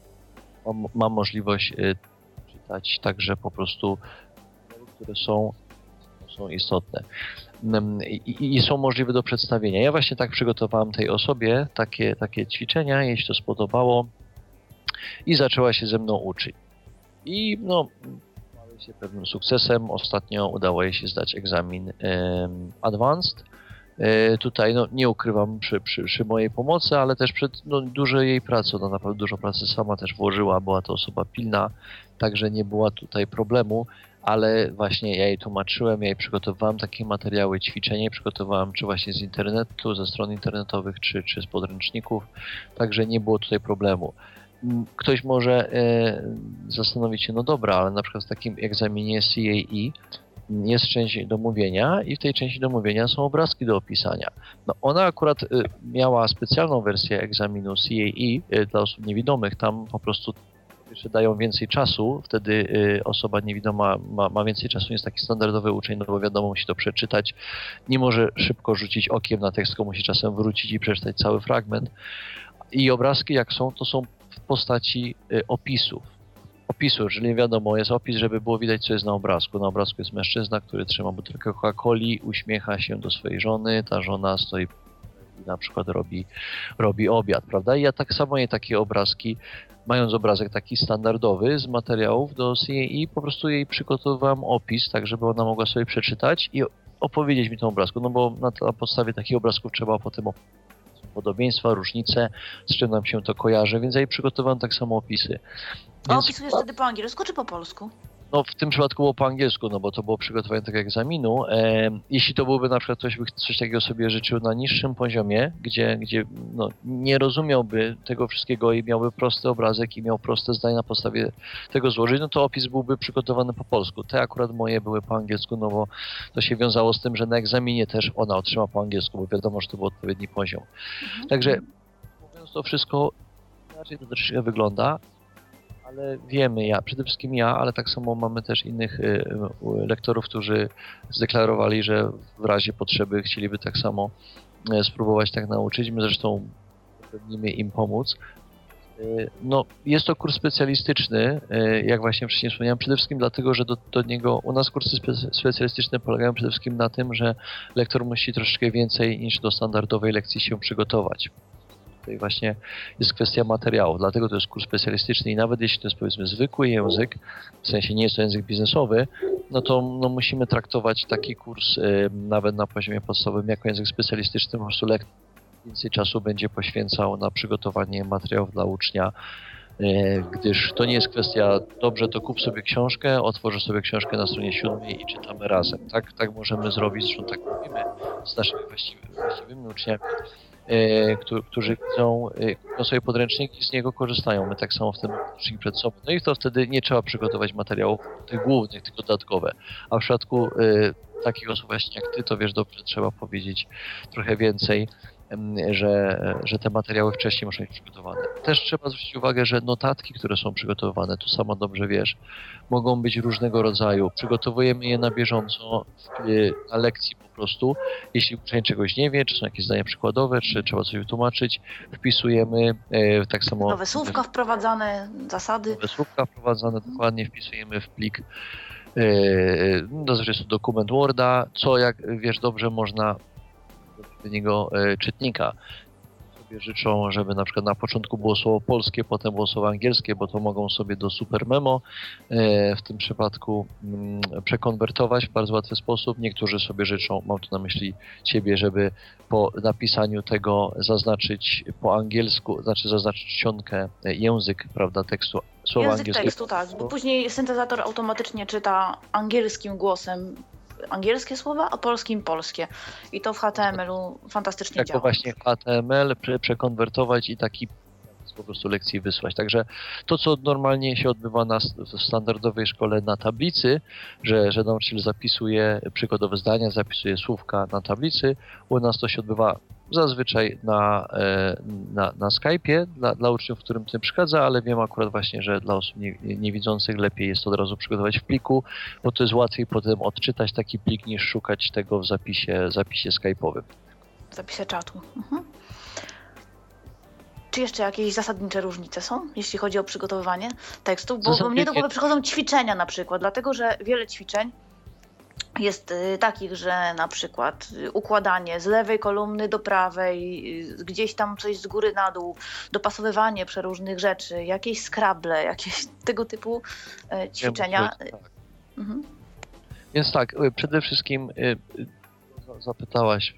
[SPEAKER 3] ma, możliwość czytać także po prostu, które są, są istotne mm, I, i, są możliwe do przedstawienia. Ja właśnie tak przygotowałem tej osobie takie, takie ćwiczenia, jej się to spodobało i zaczęła się ze mną uczyć. I no, się pewnym sukcesem. Ostatnio udało jej się zdać egzamin Advanced. E, tutaj no, nie ukrywam przy, przy, przy, mojej pomocy, ale też przed no, dużo jej pracy. Ona naprawdę dużo pracy sama też włożyła, była to osoba pilna, także nie była tutaj problemu, ale właśnie ja jej tłumaczyłem, ja jej przygotowywałem takie materiały, ćwiczenia, przygotowałem czy właśnie z internetu, ze stron internetowych, czy, czy z podręczników, także nie było tutaj problemu. Ktoś może e, zastanowić się, no dobra, ale na przykład w takim egzaminie CAE jest część do mówienia i w tej części do mówienia są obrazki do opisania. No ona akurat y, miała specjalną wersję egzaminu CAE y, dla osób niewidomych. Tam po prostu jeszcze dają więcej czasu, wtedy osoba niewidoma ma, ma więcej czasu, jest taki standardowy uczeń, no bo wiadomo, musi to przeczytać. Nie może szybko rzucić okiem na tekst, tylko musi czasem wrócić i przeczytać cały fragment. I obrazki jak są, to są w postaci opisów opisu, czyli wiadomo, jest opis, żeby było widać, co jest na obrazku. Na obrazku jest mężczyzna, który trzyma butelkę Coca-Coli, uśmiecha się do swojej żony, ta żona stoi i na przykład robi, robi obiad, prawda? I ja tak samo je takie obrazki, mając obrazek taki standardowy z materiałów do CAE, po prostu jej przygotowywałem opis, tak żeby ona mogła sobie przeczytać i opowiedzieć mi tą obrazku, no bo na podstawie takich obrazków trzeba potem podobieństwa, różnice, z czym nam się to kojarzy, więc ja jej przygotowałem tak samo opisy.
[SPEAKER 2] A opisujesz wtedy po angielsku czy po polsku?
[SPEAKER 3] No w tym przypadku było po angielsku, no bo to było przygotowanie tego egzaminu. E, jeśli to byłby na przykład ktoś by coś takiego sobie życzył na niższym poziomie, gdzie, gdzie no, nie rozumiałby tego wszystkiego i miałby prosty obrazek i miał proste zdanie na podstawie tego złożyć, no to opis byłby przygotowany po polsku. Te akurat moje były po angielsku, no bo to się wiązało z tym, że na egzaminie też ona otrzyma po angielsku, bo wiadomo, że to był odpowiedni poziom. Mhm. Także mówiąc to wszystko, inaczej to troszeczkę wygląda, ale wiemy, ja, przede wszystkim ja, ale tak samo mamy też innych y, y, lektorów, którzy zdeklarowali, że w razie potrzeby chcieliby tak samo y, spróbować tak nauczyć. My zresztą pewnimy im pomóc. No, jest to kurs specjalistyczny, jak właśnie wcześniej wspomniałem, przede wszystkim dlatego, że do, do niego u nas kursy spe, specjalistyczne polegają przede wszystkim na tym, że lektor musi troszeczkę więcej niż do standardowej lekcji się przygotować tutaj właśnie jest kwestia materiału. Dlatego to jest kurs specjalistyczny i nawet jeśli to jest powiedzmy zwykły język, w sensie nie jest to język biznesowy, no to no, musimy traktować taki kurs y, nawet na poziomie podstawowym jako język specjalistyczny. Po prostu lektor więcej czasu będzie poświęcał na przygotowanie materiałów dla ucznia, y, gdyż to nie jest kwestia, dobrze, to kup sobie książkę, otworzę sobie książkę na stronie siódmej i czytamy razem. Tak, tak możemy zrobić, zresztą tak mówimy z naszymi właściwymi uczniami, którzy chcą, chcą sobie podręcznik i z niego korzystają. My tak samo w tym podręcznik przed sobą. No i to wtedy nie trzeba przygotować materiałów tych głównych, tylko dodatkowe. A w przypadku e, takich osób właśnie jak ty, to wiesz dobrze, trzeba powiedzieć trochę więcej że, że te materiały wcześniej muszą być przygotowane. Też trzeba zwrócić uwagę, że notatki, które są przygotowane, tu samo dobrze wiesz, mogą być różnego rodzaju. Przygotowujemy je na bieżąco na lekcji po prostu. Jeśli uczeń czegoś nie wie, czy są jakieś zdania przykładowe, czy trzeba coś wytłumaczyć, wpisujemy e, tak samo...
[SPEAKER 2] Nowe słówka wprowadzane, zasady.
[SPEAKER 3] Nowe słówka wprowadzane, dokładnie wpisujemy w plik e, no, zazwyczaj jest to dokument Worda, co jak wiesz dobrze można odpowiedniego e, czytnika. Sobie życzą, żeby na przykład na początku było słowo polskie, potem było słowo angielskie, bo to mogą sobie do super memo e, w tym przypadku mm, przekonwertować w bardzo łatwy sposób. Niektórzy sobie życzą, mam tu na myśli ciebie, żeby po napisaniu tego zaznaczyć po angielsku, znaczy zaznaczyć czcionkę e, język, prawda, tekstu
[SPEAKER 2] słowa Język tekstu, tak, bo później syntezator automatycznie czyta angielskim głosem angielskie słowa, a polskim polskie. I to w HTML-u fantastycznie
[SPEAKER 3] Jak
[SPEAKER 2] działa.
[SPEAKER 3] to właśnie HTML prze, przekonwertować i taki po prostu lekcji wysłać. Także to, co normalnie się odbywa na, w standardowej szkole na tablicy, że, że nauczyciel zapisuje przykładowe zdania, zapisuje słówka na tablicy, u nas to się odbywa zazwyczaj na, e, na, na Skype'ie dla, dla uczniów, którym to przeszkadza, ale wiem akurat właśnie, że dla osób nie, niewidzących lepiej jest od razu przygotować w pliku, bo to jest łatwiej potem odczytać taki plik niż szukać tego w zapisie, zapisie Skype'owym.
[SPEAKER 2] W zapisie czatu. Mhm. Czy jeszcze jakieś zasadnicze różnice są, jeśli chodzi o przygotowywanie tekstów? Bo, bo mnie do głowy przychodzą ćwiczenia na przykład, dlatego że wiele ćwiczeń jest y, takich, że na przykład y, układanie z lewej kolumny do prawej, y, gdzieś tam coś z góry na dół, dopasowywanie przeróżnych rzeczy, jakieś skrable, jakieś tego typu ćwiczenia.
[SPEAKER 3] tak. Mhm. Więc tak, przede wszystkim zapytałaś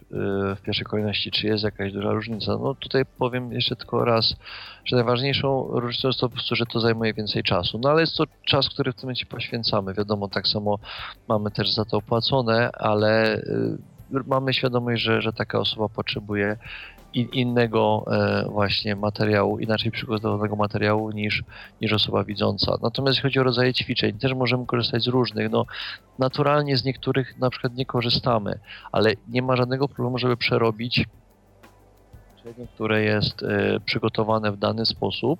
[SPEAKER 3] w pierwszej kolejności, czy jest jakaś duża różnica. No tutaj powiem jeszcze tylko raz, że najważniejszą różnicą jest to po prostu, że to zajmuje więcej czasu. No ale jest to czas, który w tym momencie poświęcamy. Wiadomo, tak samo mamy też za to opłacone, ale mamy świadomość, że, że taka osoba potrzebuje innego e, właśnie materiału, inaczej przygotowanego materiału niż, niż osoba widząca. Natomiast jeśli chodzi o rodzaje ćwiczeń, też możemy korzystać z różnych. No, naturalnie z niektórych na przykład nie korzystamy, ale nie ma żadnego problemu, żeby przerobić ćwiczenie, które jest e, przygotowane w dany sposób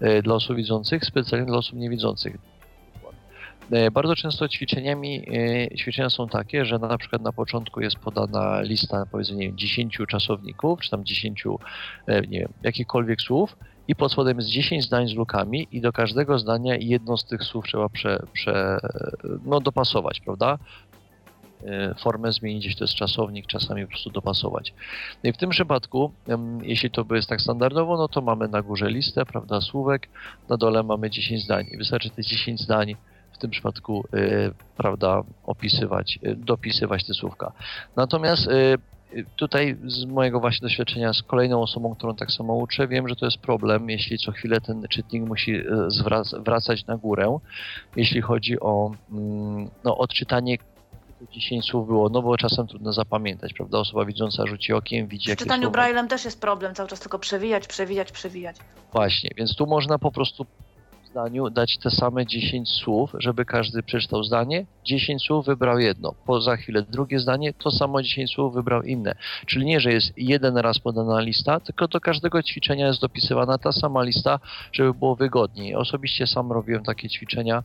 [SPEAKER 3] e, dla osób widzących, specjalnie dla osób niewidzących. E, bardzo często ćwiczeniami, e, ćwiczenia są takie, że na przykład na początku jest podana lista powiedzmy nie wiem, 10 czasowników, czy tam 10 e, nie wiem, jakichkolwiek słów i pod spodem jest 10 zdań z lukami i do każdego zdania jedno z tych słów trzeba prze, prze, no, dopasować, prawda? formę zmienić, jeśli to jest czasownik, czasami po prostu dopasować. No i w tym przypadku, jeśli to jest tak standardowo, no to mamy na górze listę, prawda, słówek, na dole mamy 10 zdań i wystarczy te 10 zdań tym przypadku, y, prawda, opisywać, y, dopisywać te słówka. Natomiast y, tutaj z mojego właśnie doświadczenia z kolejną osobą, którą tak samo uczę, wiem, że to jest problem, jeśli co chwilę ten czytnik musi wracać na górę, jeśli chodzi o mm, no, odczytanie 10 słów było, no bo czasem trudno zapamiętać, prawda? Osoba widząca rzuci okiem, widzi
[SPEAKER 2] W czytaniu Braille'em też jest problem, cały czas tylko przewijać, przewijać, przewijać.
[SPEAKER 3] Właśnie, więc tu można po prostu zdaniu dać te same 10 słów, żeby każdy przeczytał zdanie, 10 słów wybrał jedno, po za chwilę drugie zdanie, to samo 10 słów wybrał inne. Czyli nie, że jest jeden raz podana lista, tylko do każdego ćwiczenia jest dopisywana ta sama lista, żeby było wygodniej. Osobiście sam robiłem takie ćwiczenia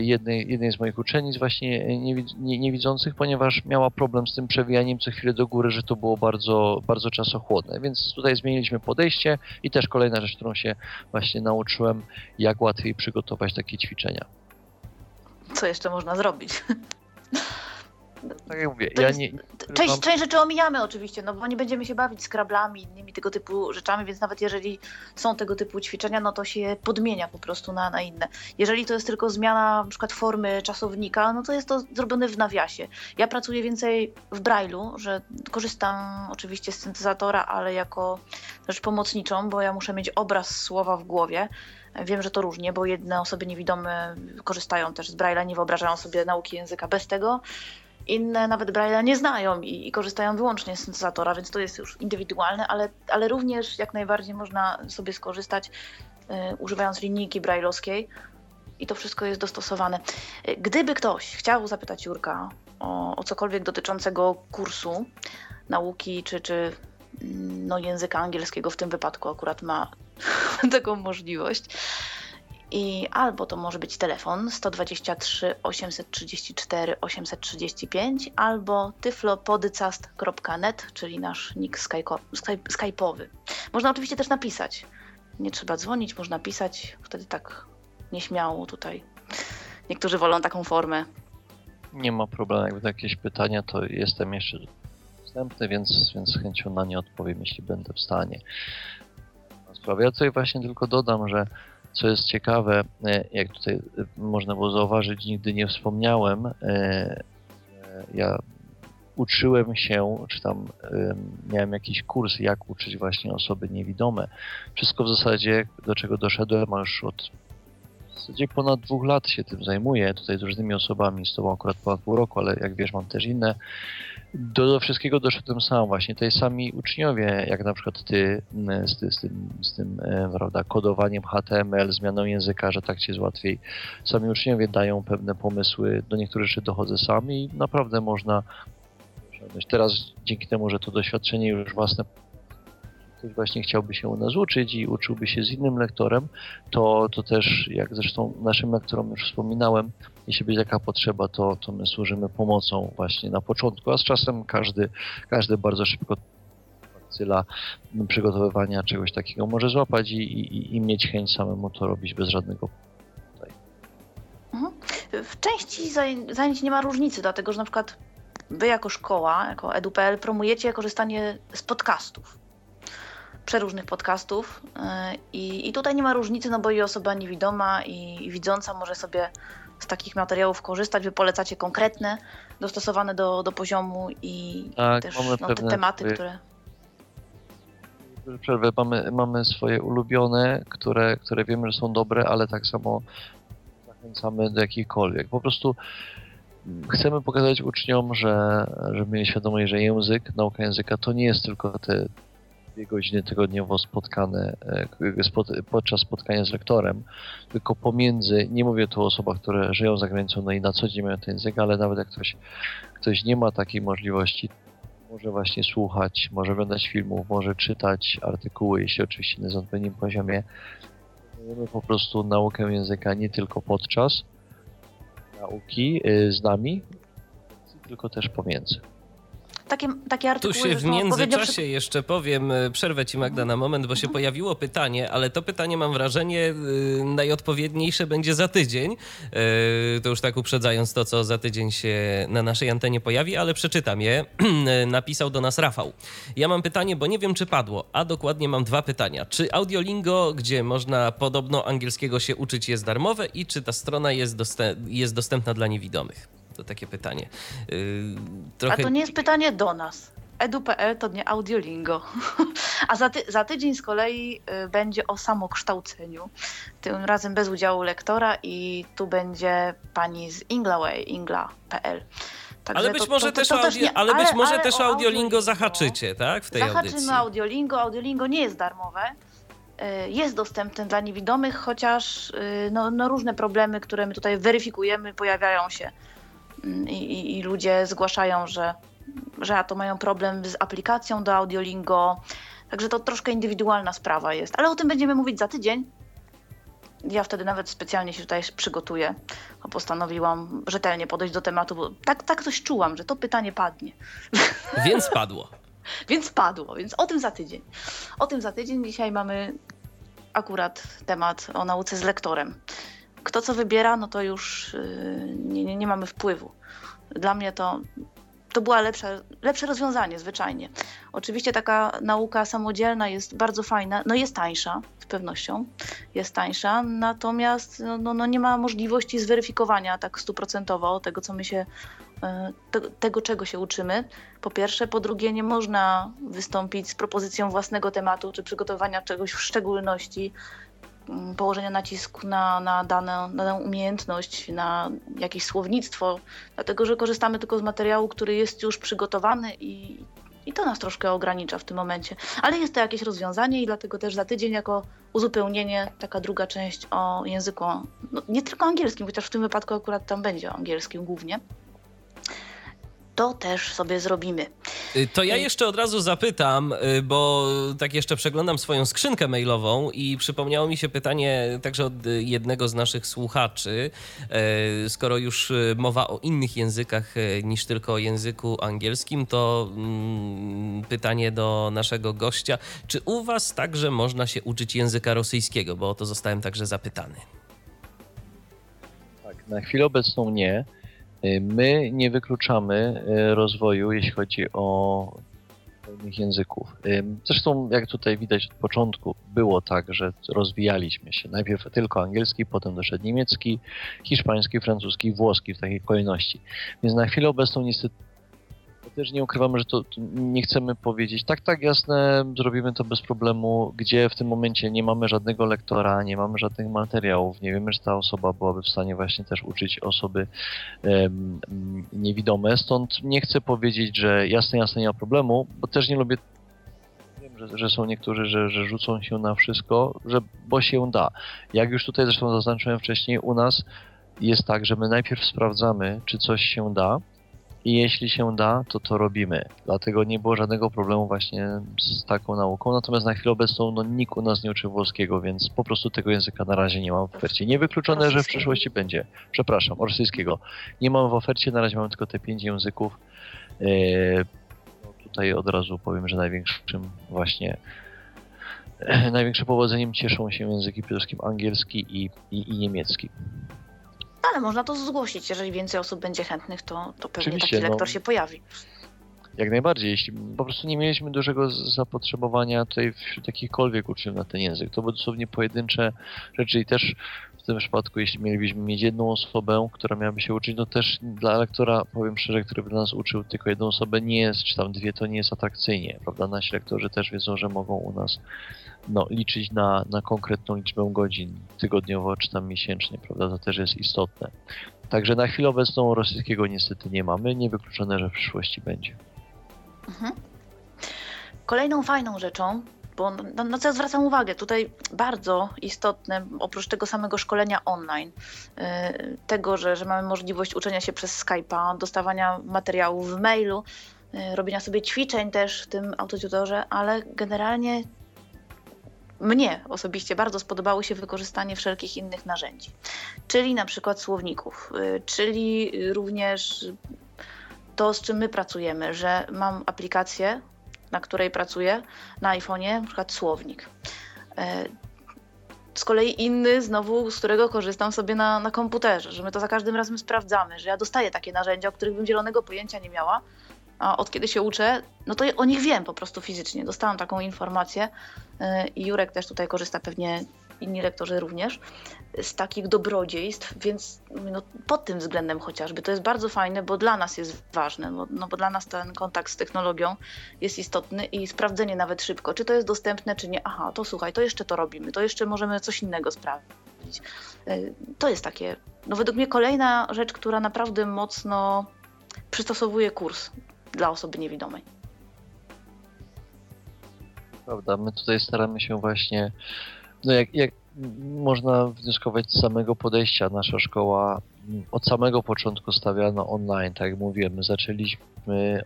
[SPEAKER 3] jednej, jednej z moich uczennic właśnie niewidzących, ponieważ miała problem z tym przewijaniem co chwilę do góry, że to było bardzo, bardzo czasochłodne. Więc tutaj zmieniliśmy podejście i też kolejna rzecz, którą się właśnie nauczyłem, jak łatwiej przygotować takie ćwiczenia.
[SPEAKER 2] Co jeszcze można zrobić?
[SPEAKER 3] tak jak mówię, ja
[SPEAKER 2] jest,
[SPEAKER 3] nie,
[SPEAKER 2] część, mam... część rzeczy omijamy oczywiście, no bo nie będziemy się bawić skrablami, innymi tego typu rzeczami, więc nawet jeżeli są tego typu ćwiczenia, no to się podmienia po prostu na, na inne. Jeżeli to jest tylko zmiana na przykład formy czasownika, no to jest to zrobione w nawiasie. Ja pracuję więcej w Braille'u, że korzystam oczywiście z syntezatora, ale jako rzecz pomocniczą, bo ja muszę mieć obraz słowa w głowie. Wiem, że to różnie, bo jedne osoby niewidome korzystają też z Braille'a, nie wyobrażają sobie nauki języka bez tego. Inne nawet Braille'a nie znają i, i, korzystają wyłącznie z syntezatora, więc to jest już indywidualne, ale, ale również jak najbardziej można sobie skorzystać y, używając linijki brailleowskiej i to wszystko jest dostosowane. Gdyby ktoś chciał zapytać Jurka o, o cokolwiek dotyczącego kursu, nauki czy, czy mm, no, języka angielskiego w tym wypadku akurat ma taką możliwość, i albo to może być telefon 123 834 835, albo tyflopodcast.net, czyli nasz nick skype'owy. Można oczywiście też napisać. Nie trzeba dzwonić, można pisać, wtedy tak nieśmiało tutaj. Niektórzy wolą taką formę.
[SPEAKER 3] Nie ma problemu, jakby jakieś pytania, to jestem jeszcze dostępny, więc, więc z chęcią na nie odpowiem, jeśli będę w stanie. Ja tutaj właśnie tylko dodam, że co jest ciekawe, e, jak tutaj e, można było zauważyć, nigdy nie wspomniałem, e, ja uczyłem się, czy tam miałem jakiś kurs, jak uczyć właśnie osoby niewidome. Wszystko w zasadzie, do czego doszedłem, a już od w zasadzie ponad dwóch lat się tym zajmuję, tutaj z różnymi osobami, z tobą akurat ponad pół roku, ale jak wiesz, mam też inne. Do, do wszystkiego doszedłem sam właśnie. Tutaj sami uczniowie, jak na przykład ty, z, ty, z tym, z tym e, prawda, kodowaniem HTML, zmianą języka, że tak ci jest łatwiej. Sami uczniowie dają pewne pomysły, do niektórych rzeczy dochodzę sam i naprawdę można Teraz dzięki temu, że to doświadczenie już własne ktoś właśnie chciałby się u nas uczyć i uczyłby się z innym lektorem, to, to też, jak zresztą naszym lektorom już wspominałem, jeśli będzie taka potrzeba, to, to my służymy pomocą właśnie na początku, a z czasem każdy, każdy bardzo szybko bakcyla przygotowywania czegoś takiego może złapać i, i, i mieć chęć samemu to robić bez żadnego tutaj.
[SPEAKER 2] Mhm. W części zajęć nie ma różnicy, dlatego że na przykład wy jako szkoła, jako edu.pl promujecie korzystanie z podcastów przeróżnych podcastów y, i, i tutaj nie ma różnicy, no bo i osoba niewidoma i, i widząca może sobie z takich materiałów korzystać. Wy polecacie konkretne, dostosowane do, do poziomu i tak, też no, te tematy, swoje... które...
[SPEAKER 3] Przerwę. Mamy, mamy swoje ulubione, które, które wiemy, że są dobre, ale tak samo zachęcamy do jakichkolwiek. Po prostu chcemy pokazać uczniom, że, żeby mieli świadomość, że język, nauka języka to nie jest tylko te dwie godziny tygodniowo spotkane e, podczas spotkania z lektorem, tylko pomiędzy, nie mówię tu o osobach, które żyją za granicą, no i na co dzień mają ten język, ale nawet jak ktoś, ktoś nie ma takiej możliwości, może właśnie słuchać, może oglądać filmów, może czytać artykuły, jeśli oczywiście na odpowiednim poziomie. Mamy po prostu naukę języka nie tylko podczas nauki y, z nami, tylko też pomiędzy
[SPEAKER 2] takie, takie artykuły...
[SPEAKER 4] Tu się w międzyczasie przy... jeszcze powiem, e, przerwę ci Magda na moment, bo się pojawiło pytanie, ale to pytanie mam wrażenie e, najodpowiedniejsze będzie za tydzień. E, to już tak uprzedzając to, co za tydzień się na naszej antenie pojawi, ale przeczytam je. Napisał do nas Rafał. Ja mam pytanie, bo nie wiem, czy padło, a dokładnie mam dwa pytania. Czy Audiolingo, gdzie można podobno angielskiego się uczyć, jest darmowe i czy ta strona jest, jest dostępna dla niewidomych? To takie pytanie.
[SPEAKER 2] Yy, trochę... A to nie jest pytanie do nas. Edu.pl to nie Audiolingo. A za, ty za, tydzień z kolei y, będzie o samokształceniu. Tym razem bez udziału lektora i tu będzie pani z Inglaway, ingla.pl.
[SPEAKER 4] ale być to, może, to, to, też, audio, nie, ale być może ale też Audiolingo zahaczycie, tak? W tej
[SPEAKER 2] Zahaczymy
[SPEAKER 4] audycji.
[SPEAKER 2] Audiolingo. Audiolingo nie jest darmowe. Y, jest dostępny dla niewidomych, chociaż y, no, no różne problemy, które my tutaj weryfikujemy, pojawiają się i, i, ludzie zgłaszają, że, że to mają problem z aplikacją do Audiolingo. Także to troszkę indywidualna sprawa jest. Ale o tym będziemy mówić za tydzień. Ja wtedy nawet specjalnie się tutaj przygotuję. Postanowiłam rzetelnie podejść do tematu, bo tak, tak coś czułam, że to pytanie padnie.
[SPEAKER 4] Więc padło.
[SPEAKER 2] więc padło, więc o tym za tydzień. O tym za tydzień. Dzisiaj mamy akurat temat o nauce z lektorem. Kto co wybiera, no to już y, nie, nie, nie mamy wpływu. Dla mnie to, to było lepsze, lepsze rozwiązanie, zwyczajnie. Oczywiście taka nauka samodzielna jest bardzo fajna, no jest tańsza, z pewnością jest tańsza, natomiast no, no, no nie ma możliwości zweryfikowania tak stuprocentowo tego, co my się, y, te, tego, czego się uczymy. Po pierwsze, po drugie, nie można wystąpić z propozycją własnego tematu czy przygotowania czegoś w szczególności położenia nacisku na, na, dane, na daną umiejętność, na jakieś słownictwo, dlatego że korzystamy tylko z materiału, który jest już przygotowany i, i to nas troszkę ogranicza w tym momencie. Ale jest to jakieś rozwiązanie i dlatego też za tydzień jako uzupełnienie taka druga część o języku, no, nie tylko angielskim, chociaż w tym wypadku akurat tam będzie o angielskim głównie to też sobie zrobimy.
[SPEAKER 4] Y, to ja jeszcze od razu zapytam, y, bo tak jeszcze przeglądam swoją skrzynkę mailową i przypomniało mi się pytanie także od jednego z naszych słuchaczy. Y, skoro już mowa o innych językach niż tylko o języku angielskim, to mm, pytanie do naszego gościa. Czy u Was także można się uczyć języka rosyjskiego? Bo o to zostałem także zapytany.
[SPEAKER 3] Tak, na chwilę obecną nie. Y, my nie wykluczamy y, rozwoju, jeśli chodzi o innych języków. Y, zresztą, jak tutaj widać od początku, było tak, że rozwijaliśmy się. Najpierw tylko angielski, potem doszedł niemiecki, hiszpański, francuski, włoski w takiej kolejności. Więc na chwilę obecną niestety też nie ukrywamy, że to, to, nie chcemy powiedzieć, tak, tak, jasne, zrobimy to bez problemu, gdzie w tym momencie nie mamy żadnego lektora, nie mamy żadnych materiałów, nie wiemy, że ta osoba byłaby w stanie właśnie też uczyć osoby um, niewidome, stąd nie chcę powiedzieć, że jasne, jasne, nie ma problemu, bo też nie lubię że, że są niektórzy, że, że rzucą się na wszystko, że, bo się da. Jak już tutaj zresztą zaznaczyłem wcześniej, u nas jest tak, że my najpierw sprawdzamy, czy coś się da, i jeśli się da, to to robimy. Dlatego nie było żadnego problemu właśnie z taką nauką. Natomiast na chwilę obecną no, nikt u nas nie uczy włoskiego, więc po prostu tego języka na razie nie mam w ofercie. Niewykluczone, że w przyszłości będzie. Przepraszam, rosyjskiego. Nie mam w ofercie, na razie mam tylko te pięć języków. Eee, no, tutaj od razu powiem, że największym właśnie największym powodzeniem cieszą się języki przede wszystkim angielski i, i, i niemiecki
[SPEAKER 2] ale można to zgłosić. Jeżeli więcej osób będzie chętnych, to, to pewnie Oczywiście, taki lektor no, się pojawi.
[SPEAKER 3] Jak najbardziej. Jeśli po prostu nie mieliśmy dużego zapotrzebowania tutaj wśród jakichkolwiek uczniów na ten język, to były dosłownie pojedyncze rzeczy i też w tym przypadku, jeśli mielibyśmy mieć jedną osobę, która miałaby się uczyć, no też dla lektora, powiem szczerze, który by nas uczył tylko jedną osobę, nie jest, czy tam dwie, to nie jest atrakcyjnie, prawda? Nasi lektorzy też wiedzą, że mogą u nas no, liczyć na, na konkretną liczbę godzin tygodniowo czy tam miesięcznie, prawda? To też jest istotne. Także na chwilę obecną rosyjskiego niestety nie mamy, niewykluczone, że w przyszłości będzie. Mhm.
[SPEAKER 2] Kolejną fajną rzeczą, bo na, na co ja zwracam uwagę, tutaj bardzo istotne, oprócz tego samego szkolenia online, yy, tego, że, że mamy możliwość uczenia się przez Skype'a, dostawania materiałów w mailu, yy, robienia sobie ćwiczeń też w tym autotutorze, ale generalnie mnie osobiście bardzo spodobało się wykorzystanie wszelkich innych narzędzi, czyli na przykład słowników, y, czyli również to, z czym my pracujemy, że mam aplikację, na której pracuję na iPhone'ie, na przykład słownik. Y, z kolei inny, znowu, z którego korzystam sobie na, na komputerze, że my to za każdym razem sprawdzamy, że ja dostaję takie narzędzia, o których bym zielonego pojęcia nie miała, a od kiedy się uczę, no to o nich wiem po prostu fizycznie. Dostałam taką informację y, i Jurek też tutaj korzysta, pewnie inni lektorzy również, z takich dobrodziejstw, więc no, pod tym względem chociażby to jest bardzo fajne, bo dla nas jest ważne, bo, no bo dla nas ten kontakt z technologią jest istotny i sprawdzenie nawet szybko, czy to jest dostępne, czy nie. Aha, to słuchaj, to jeszcze to robimy, to jeszcze możemy coś innego sprawdzić. Y, to jest takie, no według mnie kolejna rzecz, która naprawdę mocno przystosowuje kurs dla osoby niewidomej.
[SPEAKER 3] Prawda, my tutaj staramy się właśnie, no jak, jak można wnioskować z samego podejścia, nasza szkoła od samego początku stawiano online, tak jak mówiłem, my zaczęliśmy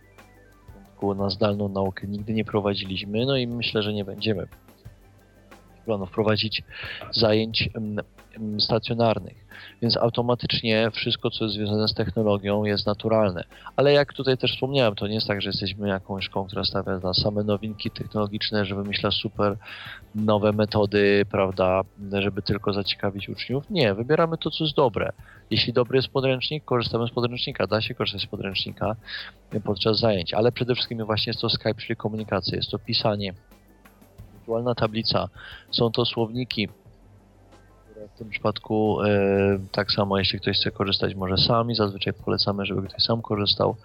[SPEAKER 3] na zdalną naukę, nigdy nie prowadziliśmy, no i myślę, że nie będziemy planów prowadzić zajęć stacjonarnych. Więc automatycznie wszystko, co jest związane z technologią, jest naturalne. Ale jak tutaj też wspomniałem, to nie jest tak, że jesteśmy jakąś szkołą, która stawia na same nowinki technologiczne, że wymyśla super nowe metody, prawda, żeby tylko zaciekawić uczniów. Nie, wybieramy to, co jest dobre. Jeśli dobry jest podręcznik, korzystamy z podręcznika, da się korzystać z podręcznika podczas zajęć, ale przede wszystkim właśnie jest to Skype, czyli komunikacja, jest to pisanie, wirtualna tablica, są to słowniki, w tym przypadku e, tak samo, jeśli ktoś chce korzystać może sami, zazwyczaj polecamy, żeby ktoś sam korzystał,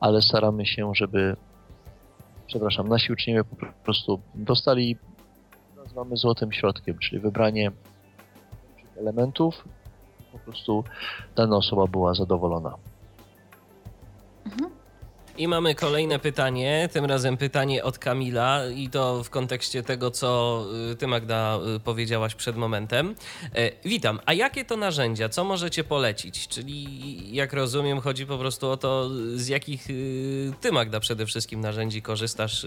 [SPEAKER 3] ale staramy się, żeby przepraszam, nasi uczniowie po prostu dostali nazywamy złotym środkiem, czyli wybranie elementów, po prostu dana osoba była zadowolona.
[SPEAKER 4] Mhm. I mamy kolejne pytanie, tym razem pytanie od Kamila i to w kontekście tego, co y, ty Magda y, powiedziałaś przed momentem. E, witam, a jakie to narzędzia, co możecie polecić? Czyli jak rozumiem, chodzi po prostu o to, z jakich y, ty Magda przede wszystkim narzędzi korzystasz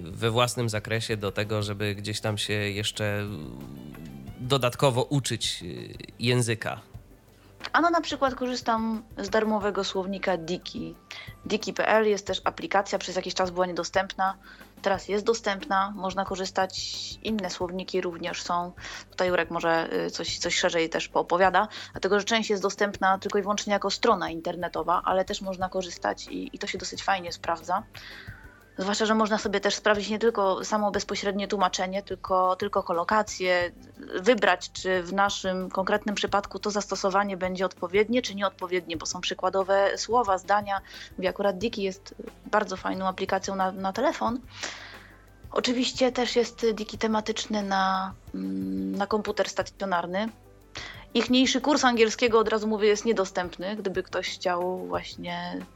[SPEAKER 4] we własnym zakresie do tego, żeby gdzieś tam się jeszcze dodatkowo uczyć języka.
[SPEAKER 2] Ano na przykład korzystam z darmowego słownika Diki. Diki.pl jest też aplikacja, przez jakiś czas była niedostępna, teraz jest dostępna, można korzystać, inne słowniki również są. Tutaj Jurek może y, coś, coś szerzej też poopowiada, dlatego że część jest dostępna tylko i wyłącznie jako strona internetowa, ale też można korzystać i, i to się dosyć fajnie sprawdza. Zwłaszcza, że można sobie też sprawdzić nie tylko samo bezpośrednie tłumaczenie, tylko, tylko kolokację, wybrać, czy w naszym konkretnym przypadku to zastosowanie będzie odpowiednie, czy nieodpowiednie, bo są przykładowe słowa, zdania. Mówię, akurat Diki jest bardzo fajną aplikacją na, na telefon. Oczywiście też jest Diki tematyczny na, mm, na komputer stacjonarny. Ichniejszy kurs angielskiego, od razu mówię, jest niedostępny. Gdyby ktoś chciał właśnie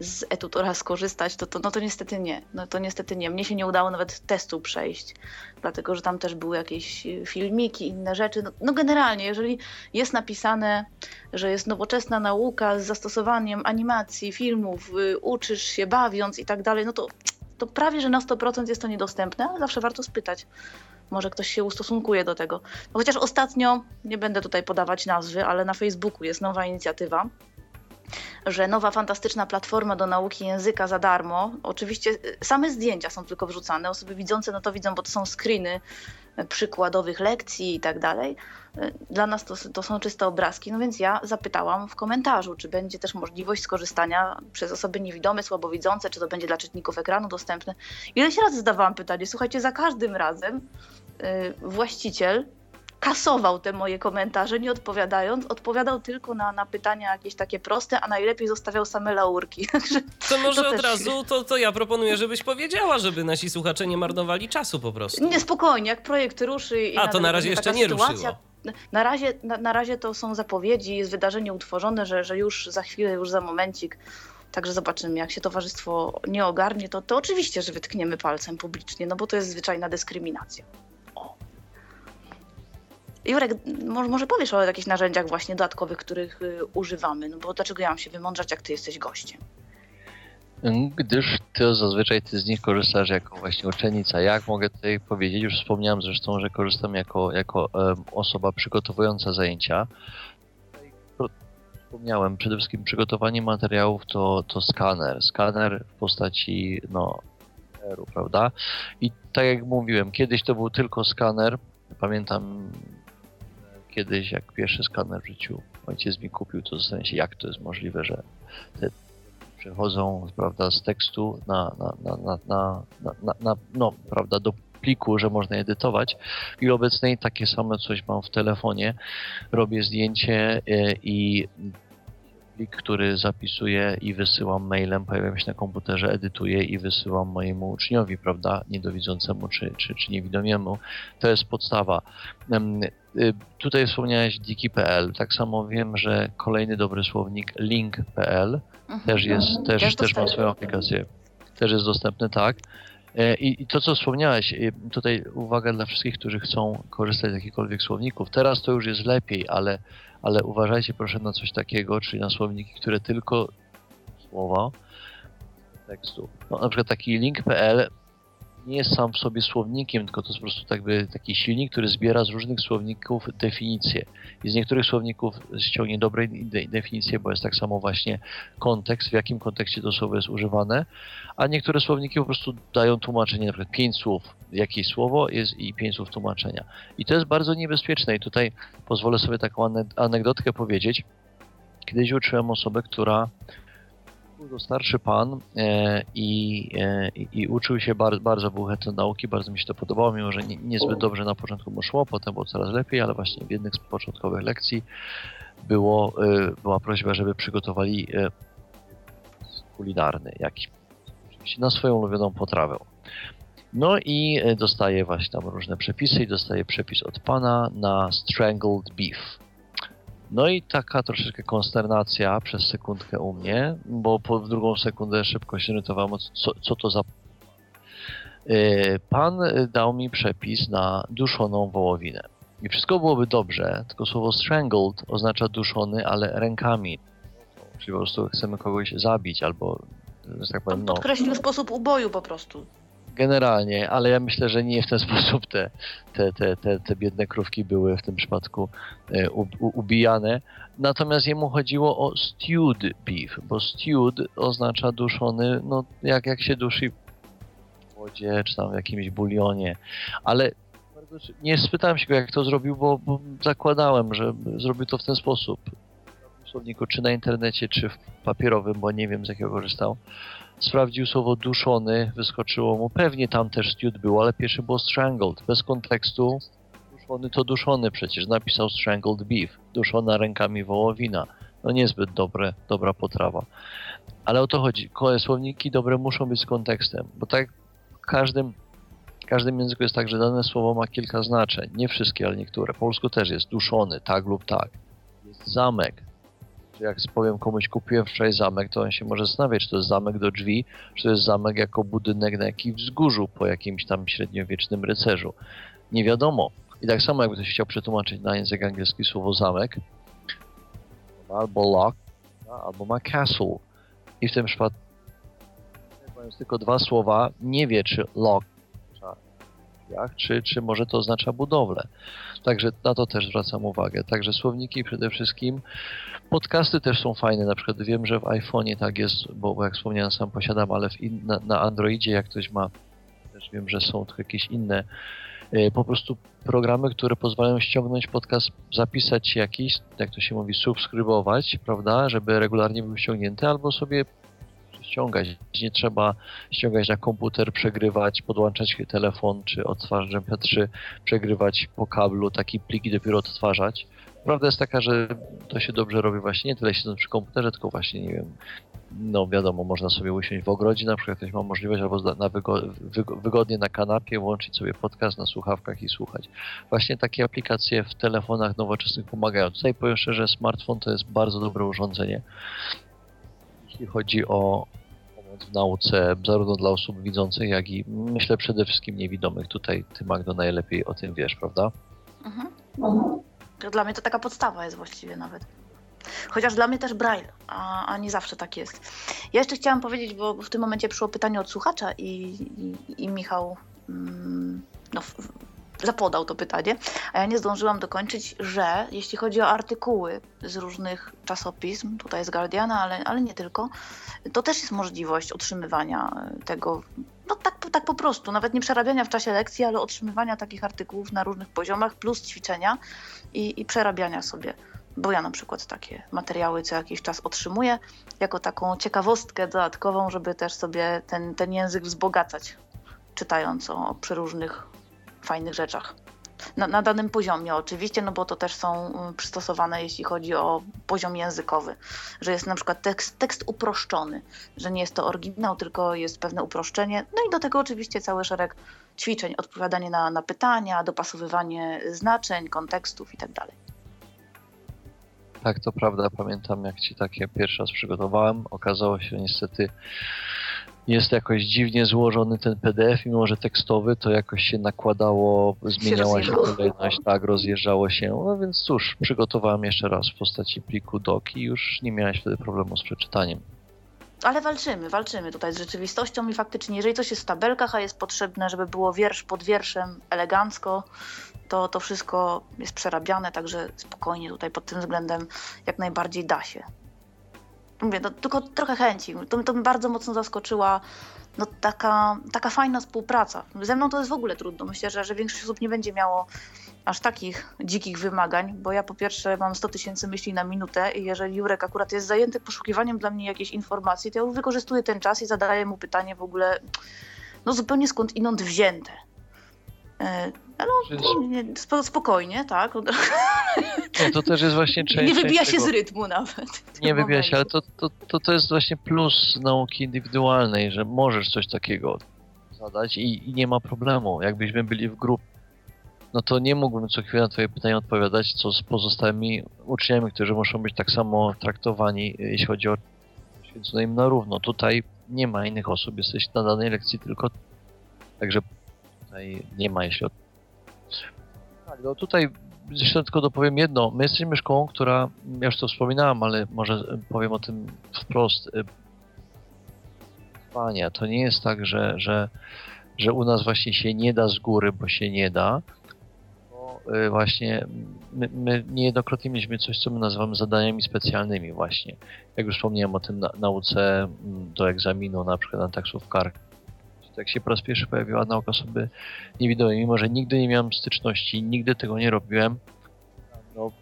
[SPEAKER 2] z etutora skorzystać, to, to, no to niestety nie. No to niestety nie. Mnie się nie udało nawet testu przejść, dlatego że tam też były jakieś filmiki, inne rzeczy. No, no generalnie, jeżeli jest napisane, że jest nowoczesna nauka z zastosowaniem animacji, filmów, y, uczysz się bawiąc i tak dalej, no to, to prawie, że na 100% jest to niedostępne, ale zawsze warto spytać. Może ktoś się ustosunkuje do tego. No chociaż ostatnio, nie będę tutaj podawać nazwy, ale na Facebooku jest nowa inicjatywa, że nowa fantastyczna platforma do nauki języka za darmo. Oczywiście y, same zdjęcia są tylko wrzucane. Osoby widzące no to widzą, bo to są screeny y, przykładowych lekcji i tak dalej. Y, dla nas to, to są czyste obrazki, no więc ja zapytałam w komentarzu, czy będzie też możliwość skorzystania przez osoby niewidome, słabowidzące, czy to będzie dla czytników ekranu dostępne. Ileś razy zadawałam pytanie, słuchajcie, za każdym razem właściciel kasował te moje komentarze, nie odpowiadając. Odpowiadał tylko na, na pytania jakieś takie proste, a najlepiej zostawiał same laurki.
[SPEAKER 4] to może to od razu, to, to ja proponuję, żebyś powiedziała, żeby nasi słuchacze nie marnowali czasu po prostu.
[SPEAKER 2] Nie, spokojnie, jak projekt ruszy... I
[SPEAKER 4] a, to na razie jeszcze nie sytuacja, ruszyło.
[SPEAKER 2] Na razie, na, na razie to są zapowiedzi, jest wydarzenie utworzone, że, że już za chwilę, już za momencik Także zobaczymy, jak się towarzystwo nie ogarnie, to, to oczywiście, że wytkniemy palcem publicznie, no bo to jest zwyczajna dyskryminacja. Jurek, może powiesz o jakichś narzędziach właśnie dodatkowych, których y, używamy, no bo dlaczego ja mam się wymądrzać, jak ty jesteś gościem?
[SPEAKER 3] Gdyż ty zazwyczaj ty z nich korzystasz jako właśnie uczennica. Jak mogę tutaj powiedzieć? Już wspomniałem zresztą, że korzystam jako, jako osoba przygotowująca zajęcia. Wspomniałem, przede wszystkim przygotowanie materiałów to, to skaner. Skaner w postaci no, prawda? I tak jak mówiłem, kiedyś to był tylko skaner. Pamiętam kiedyś, jak pierwszy skaner w życiu ojciec mi kupił, to zastanawiam się, jak to jest możliwe, że te przechodzą prawda, z tekstu na, na, na, na, na, na, no, prawda, do pliku, że można edytować. Chwili obecnej takie same coś mam w telefonie. Robię zdjęcie e, i plik, który zapisuję i wysyłam mailem, pojawiam się na komputerze, edytuję i wysyłam mojemu uczniowi, prawda, niedowidzącemu czy, czy, czy niewidomiemu. To jest podstawa. Y, tutaj wspomniałeś diki.pl, tak samo wiem, że kolejny dobry słownik link.pl mhm. też jest, mhm. też, też ma swoją aplikację. Też jest dostępny, tak. E, I, I, to, co wspomniałeś, y, tutaj uwaga dla wszystkich, którzy chcą korzystać z jakichkolwiek słowników. Teraz to już jest lepiej, ale ale uważajcie proszę na coś takiego, czyli na słowniki, które tylko słowa tekstu. No, na przykład taki link.pl nie jest sam w sobie słownikiem, tylko to jest po prostu tak taki silnik, który zbiera z różnych słowników definicje. I z niektórych słowników ściągnie dobre de definicje, bo jest tak samo właśnie kontekst, w jakim kontekście to słowo jest używane, a niektóre słowniki po prostu dają tłumaczenie, na przykład pięć słów, jakieś słowo jest i pięć słów tłumaczenia. I to jest bardzo niebezpieczne i tutaj pozwolę sobie taką anegdotkę powiedzieć. Kiedyś uczyłem osobę, która był to starszy pan e, i, e, i, uczył się bardzo, bardzo był chętny nauki, bardzo mi się to podobało, mimo że nie, niezbyt dobrze na początku mu szło, potem było coraz lepiej, ale właśnie w jednych z początkowych lekcji było, e, była prośba, żeby przygotowali kulinarny jakiś, na swoją ulubioną potrawę. No i dostaje właśnie tam różne przepisy i dostaje przepis od pana na strangled beef no i taka troszeczkę konsternacja przez sekundkę u mnie, bo po drugą sekundę szybko się orientowałem, co, co to za... E, pan dał mi przepis na duszoną wołowinę. I wszystko byłoby dobrze, tylko słowo strangled oznacza duszony, ale rękami. Czyli po prostu chcemy kogoś zabić albo,
[SPEAKER 2] że tak powiem, no. Podkreślił sposób uboju po prostu
[SPEAKER 3] generalnie, ale ja myślę, że nie w ten sposób te, te, te, te, te biedne krówki były w tym przypadku e, u, ubijane. Natomiast jemu chodziło o stewed beef, bo stewed oznacza duszony, no jak, jak się duszy w wodzie, czy tam w jakimś bulionie. Ale nie spytałem się go, jak to zrobił, bo, bo zakładałem, że zrobił to w ten sposób. W słowniku, czy na internecie, czy w papierowym, bo nie wiem z jakiego korzystał sprawdził słowo duszony, wyskoczyło mu. Pewnie tam też stewed było, ale pierwsze było strangled. Bez kontekstu duszony to duszony przecież. Napisał strangled beef. Duszona rękami wołowina. No niezbyt dobre, dobra potrawa. Ale o to chodzi. Słowniki dobre muszą być z kontekstem, bo tak w każdym, w każdym języku jest tak, że dane słowo ma kilka znaczeń. Nie wszystkie, ale niektóre. Po polsku też jest duszony, tak lub tak. Jest zamek, jak powiem komuś kupiłem wczoraj zamek, to on się może zastanawiać, czy to jest zamek do drzwi, czy to jest zamek jako budynek na jakimś wzgórzu po jakimś tam średniowiecznym rycerzu. Nie wiadomo. I tak samo jakby ktoś chciał przetłumaczyć na język angielski słowo zamek, albo lock, albo ma castle. I w tym przypadku mając tylko dwa słowa, nie wie czy lock czy, czy może to oznacza budowlę. Także na to też zwracam uwagę. Także słowniki przede wszystkim. Podcasty też są fajne, na przykład wiem, że w iPhone'ie tak jest, bo jak wspomniałem sam posiadam, ale in, na, na, Androidzie jak ktoś ma, też wiem, że są jakieś inne e, po prostu programy, które pozwalają ściągnąć podcast, zapisać jakiś, jak to się mówi, subskrybować, prawda, żeby regularnie był ściągnięty, albo sobie ściągać. Nie trzeba ściągać na komputer, przegrywać, podłączać telefon czy odtwarzacz MP3, przegrywać po kablu, taki plik i dopiero odtwarzać. Prawda jest taka, że to się dobrze robi właśnie nie tyle siedząc przy komputerze, tylko właśnie, nie wiem, no wiadomo, można sobie usiąść w ogrodzie, na przykład ktoś ma możliwość, albo na wygo wygodnie na kanapie włączyć sobie podcast na słuchawkach i słuchać. Właśnie takie aplikacje w telefonach nowoczesnych pomagają. Tutaj powiem szczerze, smartfon to jest bardzo dobre urządzenie jeśli chodzi o w nauce, zarówno dla osób widzących, jak i myślę przede wszystkim niewidomych. Tutaj ty, Magdo, najlepiej o tym wiesz, prawda?
[SPEAKER 2] Mhm. Dla mnie to taka podstawa jest właściwie nawet. Chociaż dla mnie też braille, a, a nie zawsze tak jest. Ja jeszcze chciałam powiedzieć, bo w tym momencie przyszło pytanie od słuchacza i, i, i Michał mm, no, zapodał to pytanie, a ja nie zdążyłam dokończyć, że jeśli chodzi o artykuły z różnych czasopism, tutaj z Guardiana, ale, ale nie tylko, to też jest możliwość otrzymywania tego, no tak, tak po prostu, nawet nie przerabiania w czasie lekcji, ale otrzymywania takich artykułów na różnych poziomach, plus ćwiczenia i, i przerabiania sobie. Bo ja na przykład takie materiały co jakiś czas otrzymuję, jako taką ciekawostkę dodatkową, żeby też sobie ten, ten język wzbogacać, czytając o przeróżnych fajnych rzeczach. Na, na, danym poziomie oczywiście, no bo to też są y, przystosowane, jeśli chodzi o poziom językowy, że jest na przykład tekst, tekst uproszczony, że nie jest to oryginał, tylko jest pewne uproszczenie. No i do tego oczywiście cały szereg ćwiczeń, odpowiadanie na, na pytania, dopasowywanie znaczeń, kontekstów itd. Tak,
[SPEAKER 3] tak, to prawda. Pamiętam, jak ci takie pierwszy raz przygotowałem. Okazało się niestety, jest jakoś dziwnie złożony ten PDF, mimo że tekstowy, to jakoś się nakładało, zmieniała się, kolejność, tak, rozjeżdżało się. No więc cóż, przygotowałem jeszcze raz w postaci pliku doc i już nie miałeś wtedy problemu z przeczytaniem.
[SPEAKER 2] Ale walczymy, walczymy tutaj z rzeczywistością i faktycznie, jeżeli coś jest w tabelkach, a jest potrzebne, żeby było wiersz pod wierszem elegancko, to to wszystko jest przerabiane, także spokojnie tutaj pod tym względem jak najbardziej da się. Mówię, no, tylko trochę chęci. To, to mnie bardzo mocno zaskoczyła no, taka, taka fajna współpraca. Ze mną to jest w ogóle trudno. Myślę, że, że większość osób nie będzie miało aż takich dzikich wymagań, bo ja po pierwsze mam 100 tysięcy myśli na minutę i jeżeli Jurek akurat jest zajęty poszukiwaniem dla mnie jakiejś informacji, to ja już wykorzystuję ten czas i zadaję mu pytanie w ogóle no zupełnie skąd inąd wzięte. E, no, spokojnie, tak.
[SPEAKER 3] Nie, to też jest właśnie część.
[SPEAKER 2] Nie wybija się tego. z rytmu nawet.
[SPEAKER 3] Nie wybija się, ale to, to, to, to jest właśnie plus nauki indywidualnej, że możesz coś takiego zadać i, i nie ma problemu. Jakbyśmy byli w grupie, no to nie mógłbym co chwilę na Twoje pytania odpowiadać, co z pozostałymi uczniami, którzy muszą być tak samo traktowani, jeśli chodzi o święcone im na równo. Tutaj nie ma innych osób, jesteś na danej lekcji tylko. Także tutaj nie ma, jeśli tak, no tutaj jeszcze tylko dopowiem jedno. My jesteśmy szkołą, która, ja już to wspominałem, ale może powiem o tym wprost. Y, Pania, to nie jest tak, że, że, że u nas właśnie się nie da z góry, bo się nie da. Bo y, właśnie my, my niejednokrotnie mieliśmy coś, co my nazywamy zadaniami specjalnymi właśnie. Jak już wspomniałem o tym na, nauce mm, do egzaminu, na przykład na taksówkarkę jak się po raz pierwszy pojawiła nauka osoby niewidomej, mimo że nigdy nie miałem styczności, nigdy tego nie robiłem, no,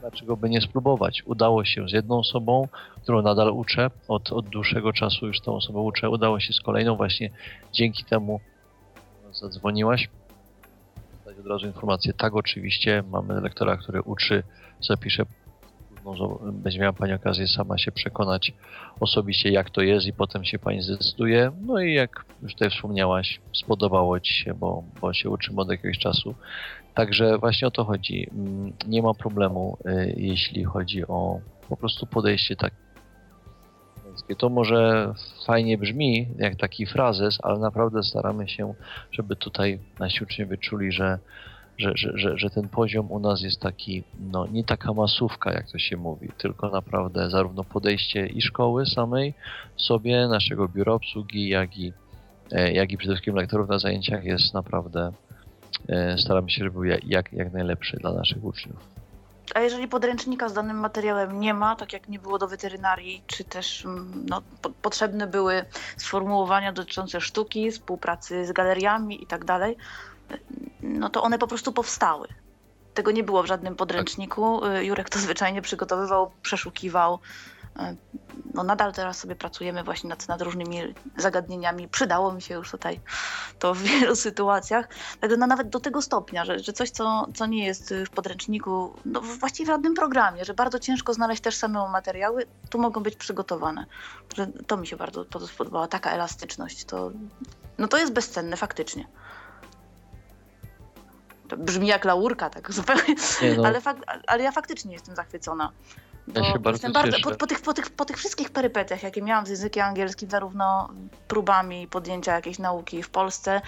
[SPEAKER 3] dlaczego by nie spróbować? Udało się z jedną osobą, którą nadal uczę, od, od dłuższego czasu już tą osobę uczę, udało się z kolejną właśnie dzięki temu zadzwoniłaś. Od razu informację, tak oczywiście, mamy lektora, który uczy, zapisze może będzie miała Pani okazję sama się przekonać osobiście, jak to jest i potem się Pani zdecyduje. No i jak już tutaj wspomniałaś, spodobało Ci się, bo, bo się uczymy od jakiegoś czasu. Także właśnie o to chodzi. Mm, nie ma problemu, y, jeśli chodzi o po prostu podejście tak. To może fajnie brzmi, jak taki frazes, ale naprawdę staramy się, żeby tutaj nasi uczniowie czuli, że że, że, że, że ten poziom u nas jest taki, no nie taka masówka, jak to się mówi, tylko naprawdę zarówno podejście i szkoły samej sobie, naszego biura obsługi, jak i, e, jak i przede wszystkim lektorów na zajęciach jest naprawdę, e, staramy się, żeby był jak, jak najlepszy dla naszych uczniów.
[SPEAKER 2] A jeżeli podręcznika z danym materiałem nie ma, tak jak nie było do weterynarii, czy też mm, no, po, potrzebne były sformułowania dotyczące sztuki, współpracy z galeriami i tak no to one po prostu powstały. Tego nie było w żadnym podręczniku. Tak. Jurek to zwyczajnie przygotowywał, przeszukiwał. Y, no nadal teraz sobie pracujemy właśnie nad, nad różnymi zagadnieniami. Przydało mi się już tutaj to w wielu sytuacjach. Także no nawet do tego stopnia, że, że coś, co, co nie jest w podręczniku, no właściwie w żadnym programie, że bardzo ciężko znaleźć też same materiały, tu mogą być przygotowane. Że to mi się bardzo, spodobała, taka elastyczność. To, no to jest bezcenne faktycznie brzmi jak laurka, tak zupełnie, no. ale, fak, ale ja faktycznie jestem zachwycona.
[SPEAKER 3] Ja się bardzo, bardzo
[SPEAKER 2] po, po, tych, po, tych, po tych wszystkich perypetiach, jakie miałam z językiem angielskim, zarówno próbami podjęcia jakiejś nauki w Polsce,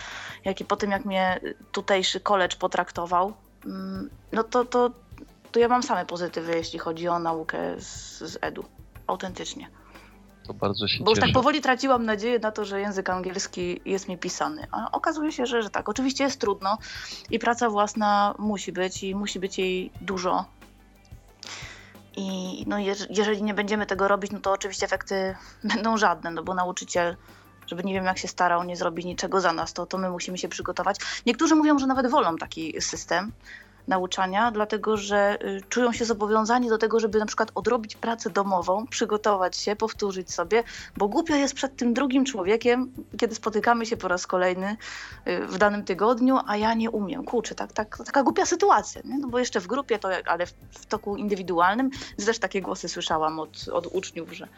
[SPEAKER 2] jak i po tym, jak mnie tutejszy college potraktował, mm, no to, to, to ja mam same pozytywy, jeśli chodzi o naukę z, z edu. Autentycznie.
[SPEAKER 3] To bardzo się
[SPEAKER 2] Bo już
[SPEAKER 3] cieszę.
[SPEAKER 2] tak powoli traciłam nadzieję na to, że język angielski jest mi pisany. A okazuje się, że, że tak. Oczywiście jest trudno i praca własna musi być i musi być jej dużo. I no, jeżeli nie będziemy tego robić, no to oczywiście efekty będą żadne, no bo nauczyciel, żeby nie wiem jak się starał, nie zrobi niczego za nas, to, to my musimy się przygotować. Niektórzy mówią, że nawet wolą taki system, nauczania, dlatego że y, czują się zobowiązani do tego, żeby na przykład odrobić pracę domową, przygotować się, powtórzyć sobie, bo głupio jest przed tym drugim człowiekiem, kiedy spotykamy się po raz kolejny y, w danym tygodniu, a ja nie umiem. Kurczę, tak, tak, taka głupia sytuacja, nie? No bo jeszcze w grupie, to, ale w, w toku indywidualnym też takie głosy słyszałam od, od uczniów, że,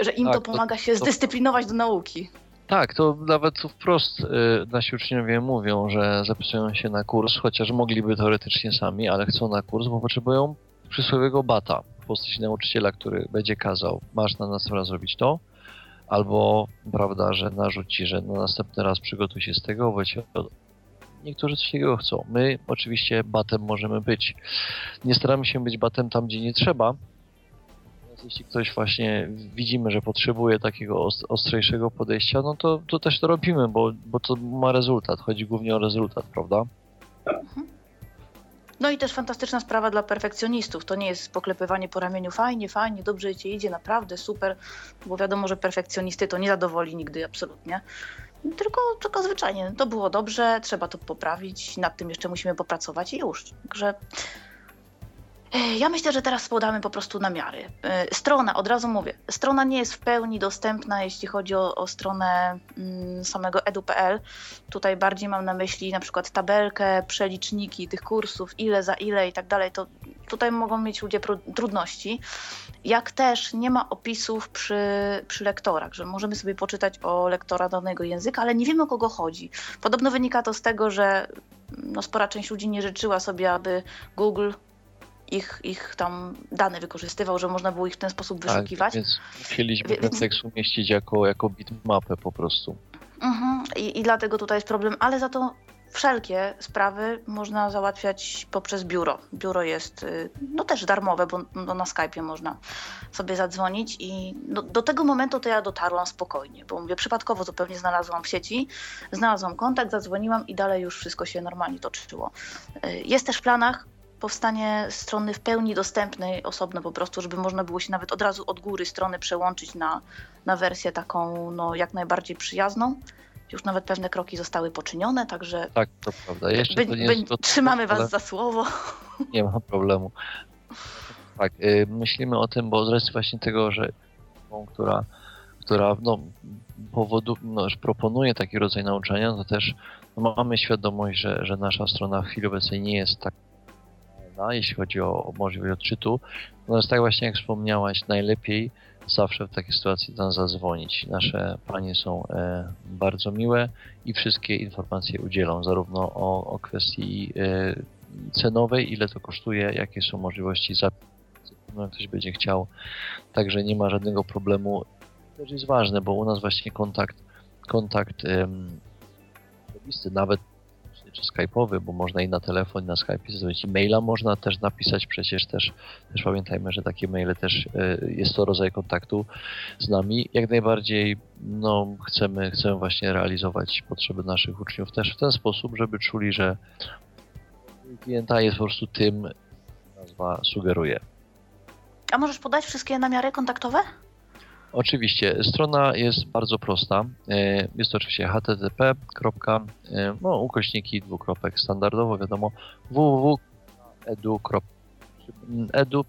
[SPEAKER 2] że im tak, to pomaga się zdyscyplinować do nauki.
[SPEAKER 3] Tak, to nawet wprost y, nasi uczniowie mówią, że zapisują się na kurs, chociaż mogliby teoretycznie sami, ale chcą na kurs, bo potrzebują przysłowiowego bata w postaci nauczyciela, który będzie kazał, masz na następny raz zrobić to, albo prawda, że narzuci, że na następny raz przygotuj się z tego, bo niektórzy coś takiego chcą. My oczywiście batem możemy być. Nie staramy się być batem tam, gdzie nie trzeba, jeśli ktoś właśnie widzimy, że potrzebuje takiego ostrzejszego podejścia, no to, to też to robimy, bo, bo to ma rezultat. Chodzi głównie o rezultat, prawda? Mhm.
[SPEAKER 2] No i też fantastyczna sprawa dla perfekcjonistów. To nie jest poklepywanie po ramieniu fajnie, fajnie, dobrze ci idzie, naprawdę super, bo wiadomo, że perfekcjonisty to nie zadowoli nigdy absolutnie. Tylko, tylko zwyczajnie, to było dobrze, trzeba to poprawić, nad tym jeszcze musimy popracować i już. Także ja myślę, że teraz podamy po prostu namiary. E, strona, od razu mówię, strona nie jest w pełni dostępna, jeśli chodzi o, o stronę mm, samego edu.pl. Tutaj bardziej mam na myśli na przykład tabelkę, przeliczniki tych kursów, ile za ile i tak dalej. To tutaj mogą mieć ludzie trudności. Jak też nie ma opisów przy, przy lektorach, że możemy sobie poczytać o lektora danego języka, ale nie wiemy o kogo chodzi. Podobno wynika to z tego, że no, spora część ludzi nie życzyła sobie, aby Google ich, ich tam dane wykorzystywał, że można było ich w ten sposób tak, wyszukiwać.
[SPEAKER 3] Tak, więc musieliśmy ten tekst umieścić jako, jako bitmapę po prostu.
[SPEAKER 2] Mhm, i, I dlatego tutaj jest problem, ale za to wszelkie sprawy można załatwiać poprzez biuro. Biuro jest y, no też darmowe, bo no, na Skype'ie można sobie zadzwonić i no, do tego momentu to ja dotarłam spokojnie, bo mówię, przypadkowo zupełnie znalazłam w sieci, znalazłam kontakt, zadzwoniłam i dalej już wszystko się normalnie toczyło. Y, jest też w planach powstanie strony w pełni dostępnej osobno po prostu, żeby można było się nawet od razu od góry strony przełączyć na, na wersję taką no, jak najbardziej przyjazną. Już nawet pewne kroki zostały poczynione, także.
[SPEAKER 3] Tak, to prawda. Jeszcze by, to nie by,
[SPEAKER 2] to, trzymamy Was za słowo.
[SPEAKER 3] Nie ma problemu. Tak, y, myślimy o tym, bo z racji właśnie tego, że która, która no, powodu, no, proponuje taki rodzaj nauczania, to też no, mamy świadomość, że, że nasza strona w chwili obecnej nie jest tak jeśli chodzi o, możliwość odczytu. Natomiast tak właśnie jak wspomniałaś, najlepiej zawsze w takiej sytuacji nam zadzwonić. Nasze panie są e, bardzo miłe i wszystkie informacje udzielą, zarówno o, o kwestii e, cenowej, ile to kosztuje, jakie są możliwości zapisu, no, ktoś będzie chciał. Także nie ma żadnego problemu. To jest ważne, bo u nas właśnie kontakt, kontakt osobisty, nawet czy skype'owy, bo można i na telefon, i na Skype zrobić. maila można też napisać, przecież też, też pamiętajmy, że takie maile też e, jest to rodzaj kontaktu z nami. Jak najbardziej no, chcemy, chcemy właśnie realizować potrzeby naszych uczniów też w ten sposób, żeby czuli, że klienta jest po prostu tym, nazwa sugeruje.
[SPEAKER 2] A możesz podać wszystkie namiary kontaktowe?
[SPEAKER 3] Oczywiście, strona jest bardzo prosta. E, jest to oczywiście http. E, no, ukośniki dwukropek standardowo, wiadomo, www.edu. edu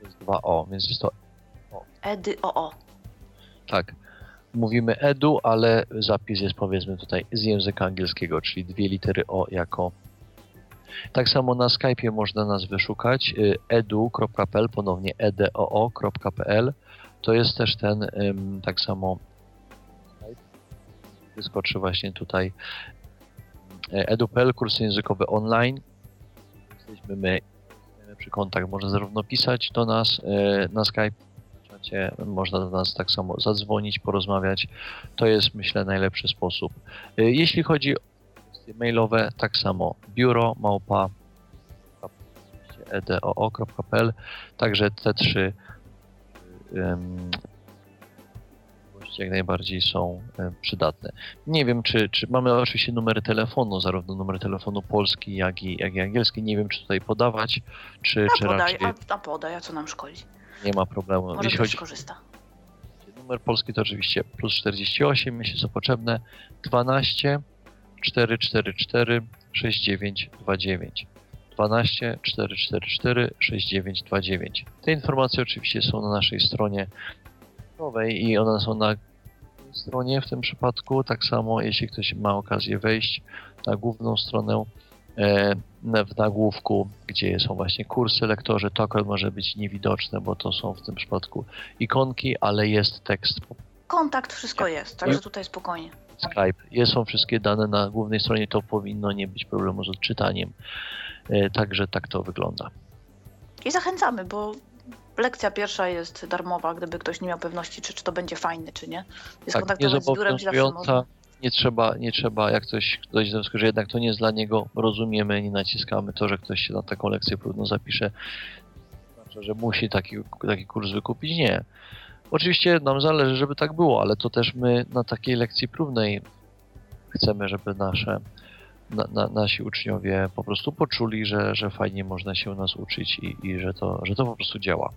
[SPEAKER 3] przez 2o, więc jest to
[SPEAKER 2] o. Edy o.
[SPEAKER 3] Tak. Mówimy edu, ale zapis jest powiedzmy tutaj z języka angielskiego, czyli dwie litery o jako tak samo na Skype'ie można nas wyszukać e, edu.pl, ponownie edoo.pl to jest też ten tak samo wyskoczy właśnie tutaj e, EduPL, kursy językowe online. Jesteśmy my przy kontakt, można zarówno pisać do nas e, na Skype, czacie, można do nas tak samo zadzwonić, porozmawiać. To jest myślę najlepszy sposób. E, jeśli chodzi o kwestie mailowe, tak samo biuro małpa edoo.pl, także te trzy jak najbardziej są przydatne. Nie wiem, czy, czy mamy oczywiście numery telefonu, zarówno numer telefonu polski, jak i, jak i angielski. Nie wiem, czy tutaj podawać, czy,
[SPEAKER 2] a
[SPEAKER 3] czy
[SPEAKER 2] podaj,
[SPEAKER 3] raczej...
[SPEAKER 2] A, a podaj, a co nam szkodzi?
[SPEAKER 3] Nie ma problemu.
[SPEAKER 2] Może Jeśli chodzi... korzysta.
[SPEAKER 3] Numer polski to oczywiście plus 48, jeśli są potrzebne, 12 444 6929. 12 444 6929. Te informacje oczywiście są na naszej stronie i one są na stronie w tym przypadku. Tak samo jeśli ktoś ma okazję wejść na główną stronę e, w nagłówku, gdzie są właśnie kursy lektorzy, to akurat może być niewidoczne, bo to są w tym przypadku ikonki, ale jest tekst.
[SPEAKER 2] Kontakt, wszystko jest, także tutaj spokojnie.
[SPEAKER 3] Skype. Jest, są wszystkie dane na głównej stronie, to powinno nie być problemu z odczytaniem. E, także tak to wygląda.
[SPEAKER 2] I zachęcamy, bo lekcja pierwsza jest darmowa, gdyby ktoś nie miał pewności, czy, czy to będzie fajne, czy nie. Jest
[SPEAKER 3] tak,
[SPEAKER 2] kontaktować z biurem, zawsze można.
[SPEAKER 3] Nie trzeba, nie trzeba, jak ktoś dojdzie do wniosku, że jednak to nie jest dla niego, rozumiemy, nie naciskamy to, że ktoś się na taką lekcję próbną zapisze, znaczy, że musi taki, taki kurs wykupić. Nie. Oczywiście nam zależy, żeby tak było, ale to też my na takiej lekcji próbnej chcemy, żeby nasze na, na, nasi uczniowie po prostu poczuli, że, że fajnie można się u nas uczyć i, i że, to, że to po prostu działa.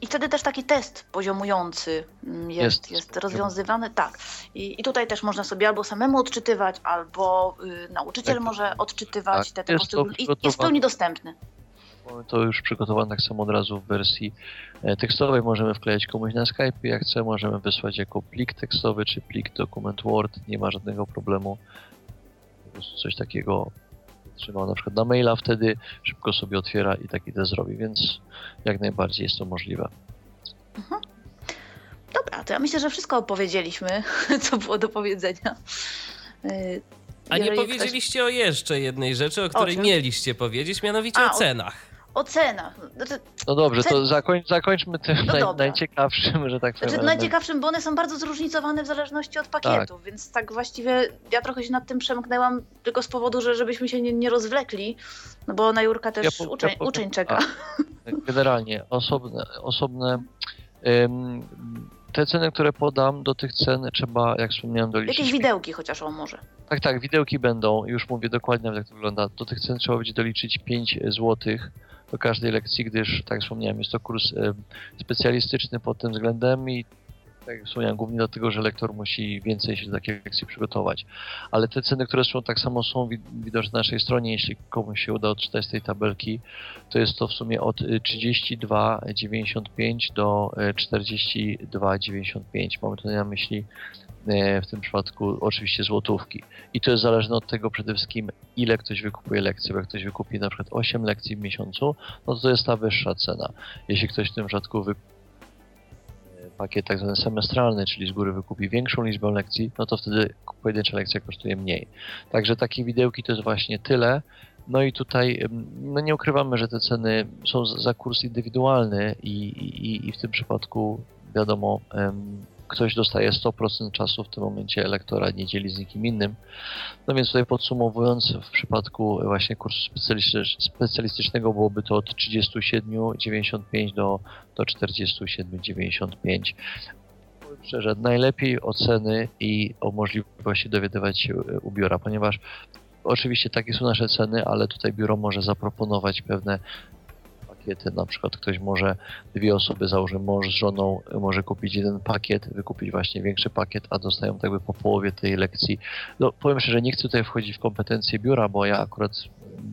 [SPEAKER 2] I wtedy też taki test poziomujący mm, jest, jest, jest rozwiązywany. Tak. I, I tutaj też można sobie albo samemu odczytywać, albo y, nauczyciel tak. może odczytywać tak. te, te poszczególne. I jest w pełni dostępny.
[SPEAKER 3] Mamy to już przygotowane tak samo od razu w wersji e, tekstowej. Możemy wklejać komuś na Skype, jak chce. Możemy wysłać jako plik tekstowy czy plik dokument Word. Nie ma żadnego problemu prostu coś takiego trzymał na przykład na maila, wtedy szybko sobie otwiera i taki test zrobi, więc jak najbardziej jest to możliwe.
[SPEAKER 2] Mhm. Dobra, to ja myślę, że wszystko opowiedzieliśmy, co było do powiedzenia.
[SPEAKER 4] Y, A nie powiedzieliście ktoś... o jeszcze jednej rzeczy, o której o mieliście powiedzieć, mianowicie A, o cenach
[SPEAKER 2] o cenach. Znaczy,
[SPEAKER 3] no dobrze, to zakoń, zakończmy tym no naj, najciekawszym, że tak
[SPEAKER 2] powiem. Znaczy, najciekawszym, bo one są bardzo zróżnicowane w zależności od pakietu, tak. więc tak właściwie ja trochę się nad tym przemknęłam tylko z powodu, że żebyśmy się nie, nie rozwlekli, no bo na Jurka też ja po, uczeń, ja uczeń czeka.
[SPEAKER 3] A, generalnie osobne, osobne te ceny, które podam, do tych cen trzeba, jak wspomniałem, doliczyć.
[SPEAKER 2] Jakieś widełki chociaż o może.
[SPEAKER 3] Tak, tak, widełki będą, już mówię dokładnie jak to wygląda. Do tych cen trzeba będzie doliczyć 5 złotych do każdej lekcji, gdyż, tak jak wspomniałem, jest to kurs specjalistyczny pod tym względem i tak jak wspomniałem, głównie dlatego, że lektor musi więcej się do takiej lekcji przygotować. Ale te ceny, które są tak samo są widoczne na naszej stronie, jeśli komuś się uda odczytać z tej tabelki, to jest to w sumie od 32,95 do 42,95. Mamy tutaj na myśli E, w tym przypadku oczywiście złotówki. I to jest zależne od tego przede wszystkim, ile ktoś wykupuje lekcji. Bo jak ktoś wykupi na przykład 8 lekcji w miesiącu, no to to jest ta wyższa cena. Jeśli ktoś w tym przypadku wykupi pakiet tak zwany semestralny, czyli z góry wykupi większą liczbę lekcji, no to wtedy pojedyncza lekcja kosztuje mniej. Także takie widełki to jest właśnie tyle. No i tutaj no nie ukrywamy, że te ceny są za kurs indywidualny i, i, i w tym przypadku wiadomo, ktoś dostaje 100% czasu w tym momencie elektora, nie dzieli z nikim innym. No więc tutaj podsumowując, w przypadku właśnie kursu specjalistycznego byłoby to od 37,95 do, do 47,95 szczerze, najlepiej oceny i o możliwości dowiadywać się u biura, ponieważ oczywiście takie są nasze ceny, ale tutaj biuro może zaproponować pewne pakiety. Na przykład ktoś może, dwie osoby, załóżmy mąż z żoną, może kupić jeden pakiet, wykupić właśnie większy pakiet, a dostają tak jakby po połowie tej lekcji. No powiem szczerze, nie chcę tutaj wchodzić w kompetencje biura, bo ja akurat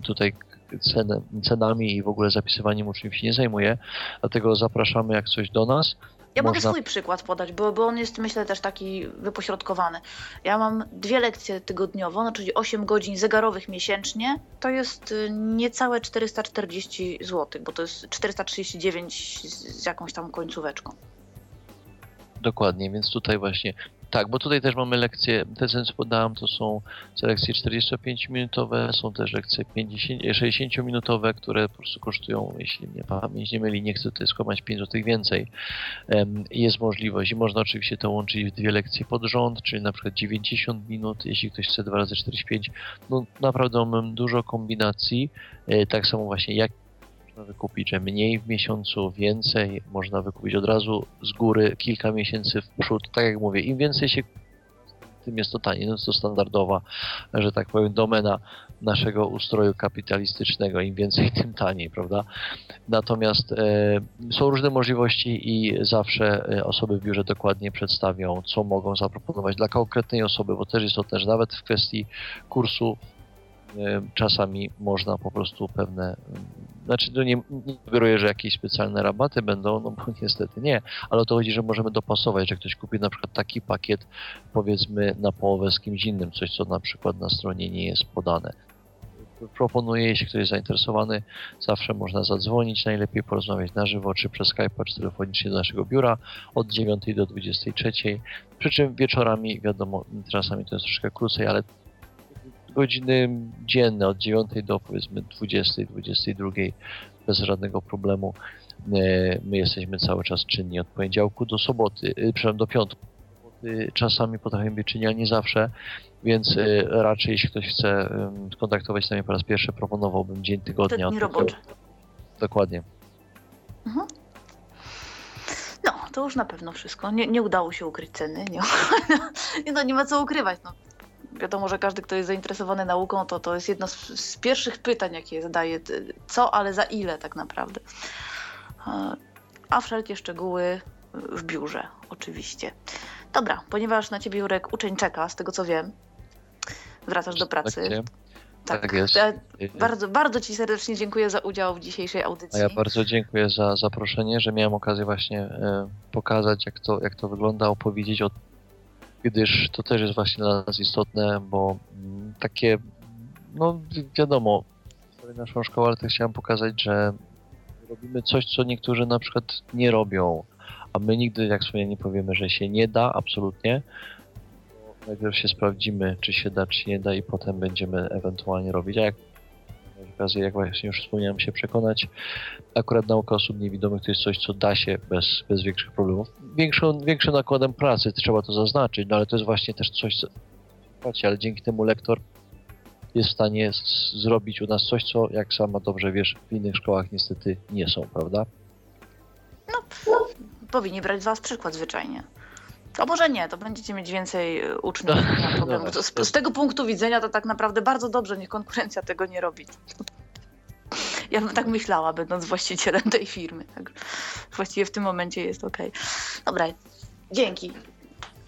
[SPEAKER 3] tutaj cen, cenami i w ogóle zapisywaniem uczniów się nie zajmuję, dlatego zapraszamy jak coś do nas.
[SPEAKER 2] Ja Można... mogę swój przykład podać, bo, bo on jest myślę też taki wypośrodkowany. Ja mam dwie lekcje tygodniowo, no, czyli 8 godzin zegarowych miesięcznie. To jest y, niecałe 440 zł, bo to jest 439 z jakąś tam końcóweczką.
[SPEAKER 3] Dokładnie, więc tutaj właśnie tak, bo tutaj też mamy lekcje, te co podałem to są lekcje 45-minutowe, są też lekcje 60-minutowe, które po prostu kosztują, jeśli mnie pamięć nie myli, nie chcę tutaj skłamać 5 zł więcej. Jest możliwość i można oczywiście to łączyć w dwie lekcje pod rząd, czyli na przykład 90 minut, jeśli ktoś chce 2 razy 45 no naprawdę mam dużo kombinacji, e, tak samo właśnie jak można wykupić, że mniej w miesiącu, więcej, można wykupić od razu z góry kilka miesięcy w przód. Tak jak mówię, im więcej się tym jest to taniej. No to standardowa, że tak powiem, domena naszego ustroju kapitalistycznego. Im więcej, tym taniej, prawda? Natomiast e, są różne możliwości i zawsze e, osoby w biurze dokładnie przedstawią, co mogą zaproponować dla konkretnej osoby, bo też jest to też nawet w kwestii kursu e, czasami można po prostu pewne znaczy, to nie, nie sugeruję, że jakieś specjalne rabaty będą, no bo niestety nie, ale o to chodzi, że możemy dopasować, że ktoś kupi na przykład taki pakiet, powiedzmy, na połowę z kimś innym, coś, co na przykład na stronie nie jest podane. Proponuję, jeśli ktoś jest zainteresowany, zawsze można zadzwonić, najlepiej porozmawiać na żywo, czy przez Skype'a, czy telefonicznie do naszego biura od 9 do 23. Przy czym wieczorami, wiadomo, czasami to jest troszkę krócej, ale godziny dzienne od 9 do powiedzmy 20, 22 bez żadnego problemu. E, my jesteśmy cały czas czynni od poniedziałku do soboty, e, przepraszam, do piątku. Czasami potrafimy być czynni, ale nie zawsze, więc e, raczej jeśli ktoś chce skontaktować się z nami po raz pierwszy, proponowałbym dzień tygodnia.
[SPEAKER 2] Dni robocze.
[SPEAKER 3] Dokładnie.
[SPEAKER 2] Mhm. No, to już na pewno wszystko. Nie, nie udało się ukryć ceny. Nie, no, nie ma co ukrywać. No wiadomo, że każdy, kto jest zainteresowany nauką, to to jest jedno z, z pierwszych pytań, jakie zadaje. Co, ale za ile tak naprawdę. E, a wszelkie szczegóły w biurze, oczywiście. Dobra, ponieważ na ciebie, Jurek, uczeń czeka, z tego co wiem. Wracasz do pracy.
[SPEAKER 3] Tak, tak jest.
[SPEAKER 2] Ja bardzo, bardzo Ci serdecznie dziękuję za udział w dzisiejszej audycji.
[SPEAKER 3] A ja bardzo dziękuję za zaproszenie, że miałem okazję właśnie e, pokazać, jak to, jak to wygląda, opowiedzieć o gdyż to też jest właśnie dla nas istotne, bo mm, takie, no wiadomo, naszą szkołę, ale też chciałem pokazać, że robimy coś, co niektórzy na przykład nie robią, a my nigdy, jak sobie nie powiemy, że się nie da, absolutnie, najpierw się sprawdzimy, czy się da, czy nie da i potem będziemy ewentualnie robić. A jak okazję, jak właśnie już wspomniałem, się przekonać. Akurat nauka osób niewidomych to jest coś, co da się bez, bez większych problemów. Większą, większym nakładem pracy, trzeba to zaznaczyć, no ale to jest właśnie też coś, co ale dzięki temu lektor jest w stanie zrobić u nas coś, co, jak sama dobrze wiesz, w innych szkołach niestety nie są, prawda?
[SPEAKER 2] No, powinni brać z Was przykład zwyczajnie. A może nie, to będziecie mieć więcej e, uczniów. No, z, z, tego punktu widzenia to tak naprawdę bardzo dobrze, niech konkurencja tego nie robi. Ja bym tak myślała, będąc właścicielem tej firmy. Tak, właściwie w tym momencie jest ok. Dobra, Dzięki.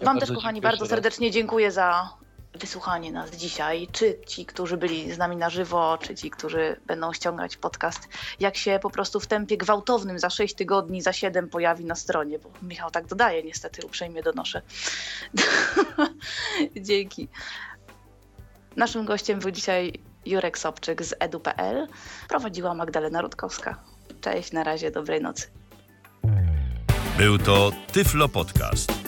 [SPEAKER 3] Ja
[SPEAKER 2] Wam też, kochani, bardzo serdecznie dziękuję za wysłuchanie nas dzisiaj. Czy ci, którzy byli z nami na żywo, czy ci, którzy będą ściągać podcast, jak się po prostu w tempie gwałtownym za 6 tygodni, za 7 pojawi na stronie, bo Michał tak dodaje, niestety uprzejmie donoszę. Dzięki. Naszym gościem był dzisiaj Jurek Sobczyk z edu.pl. Prowadziła Magdalena Rutkowska. Cześć, na razie, dobrej nocy.
[SPEAKER 1] Był to Tyflo Podcast.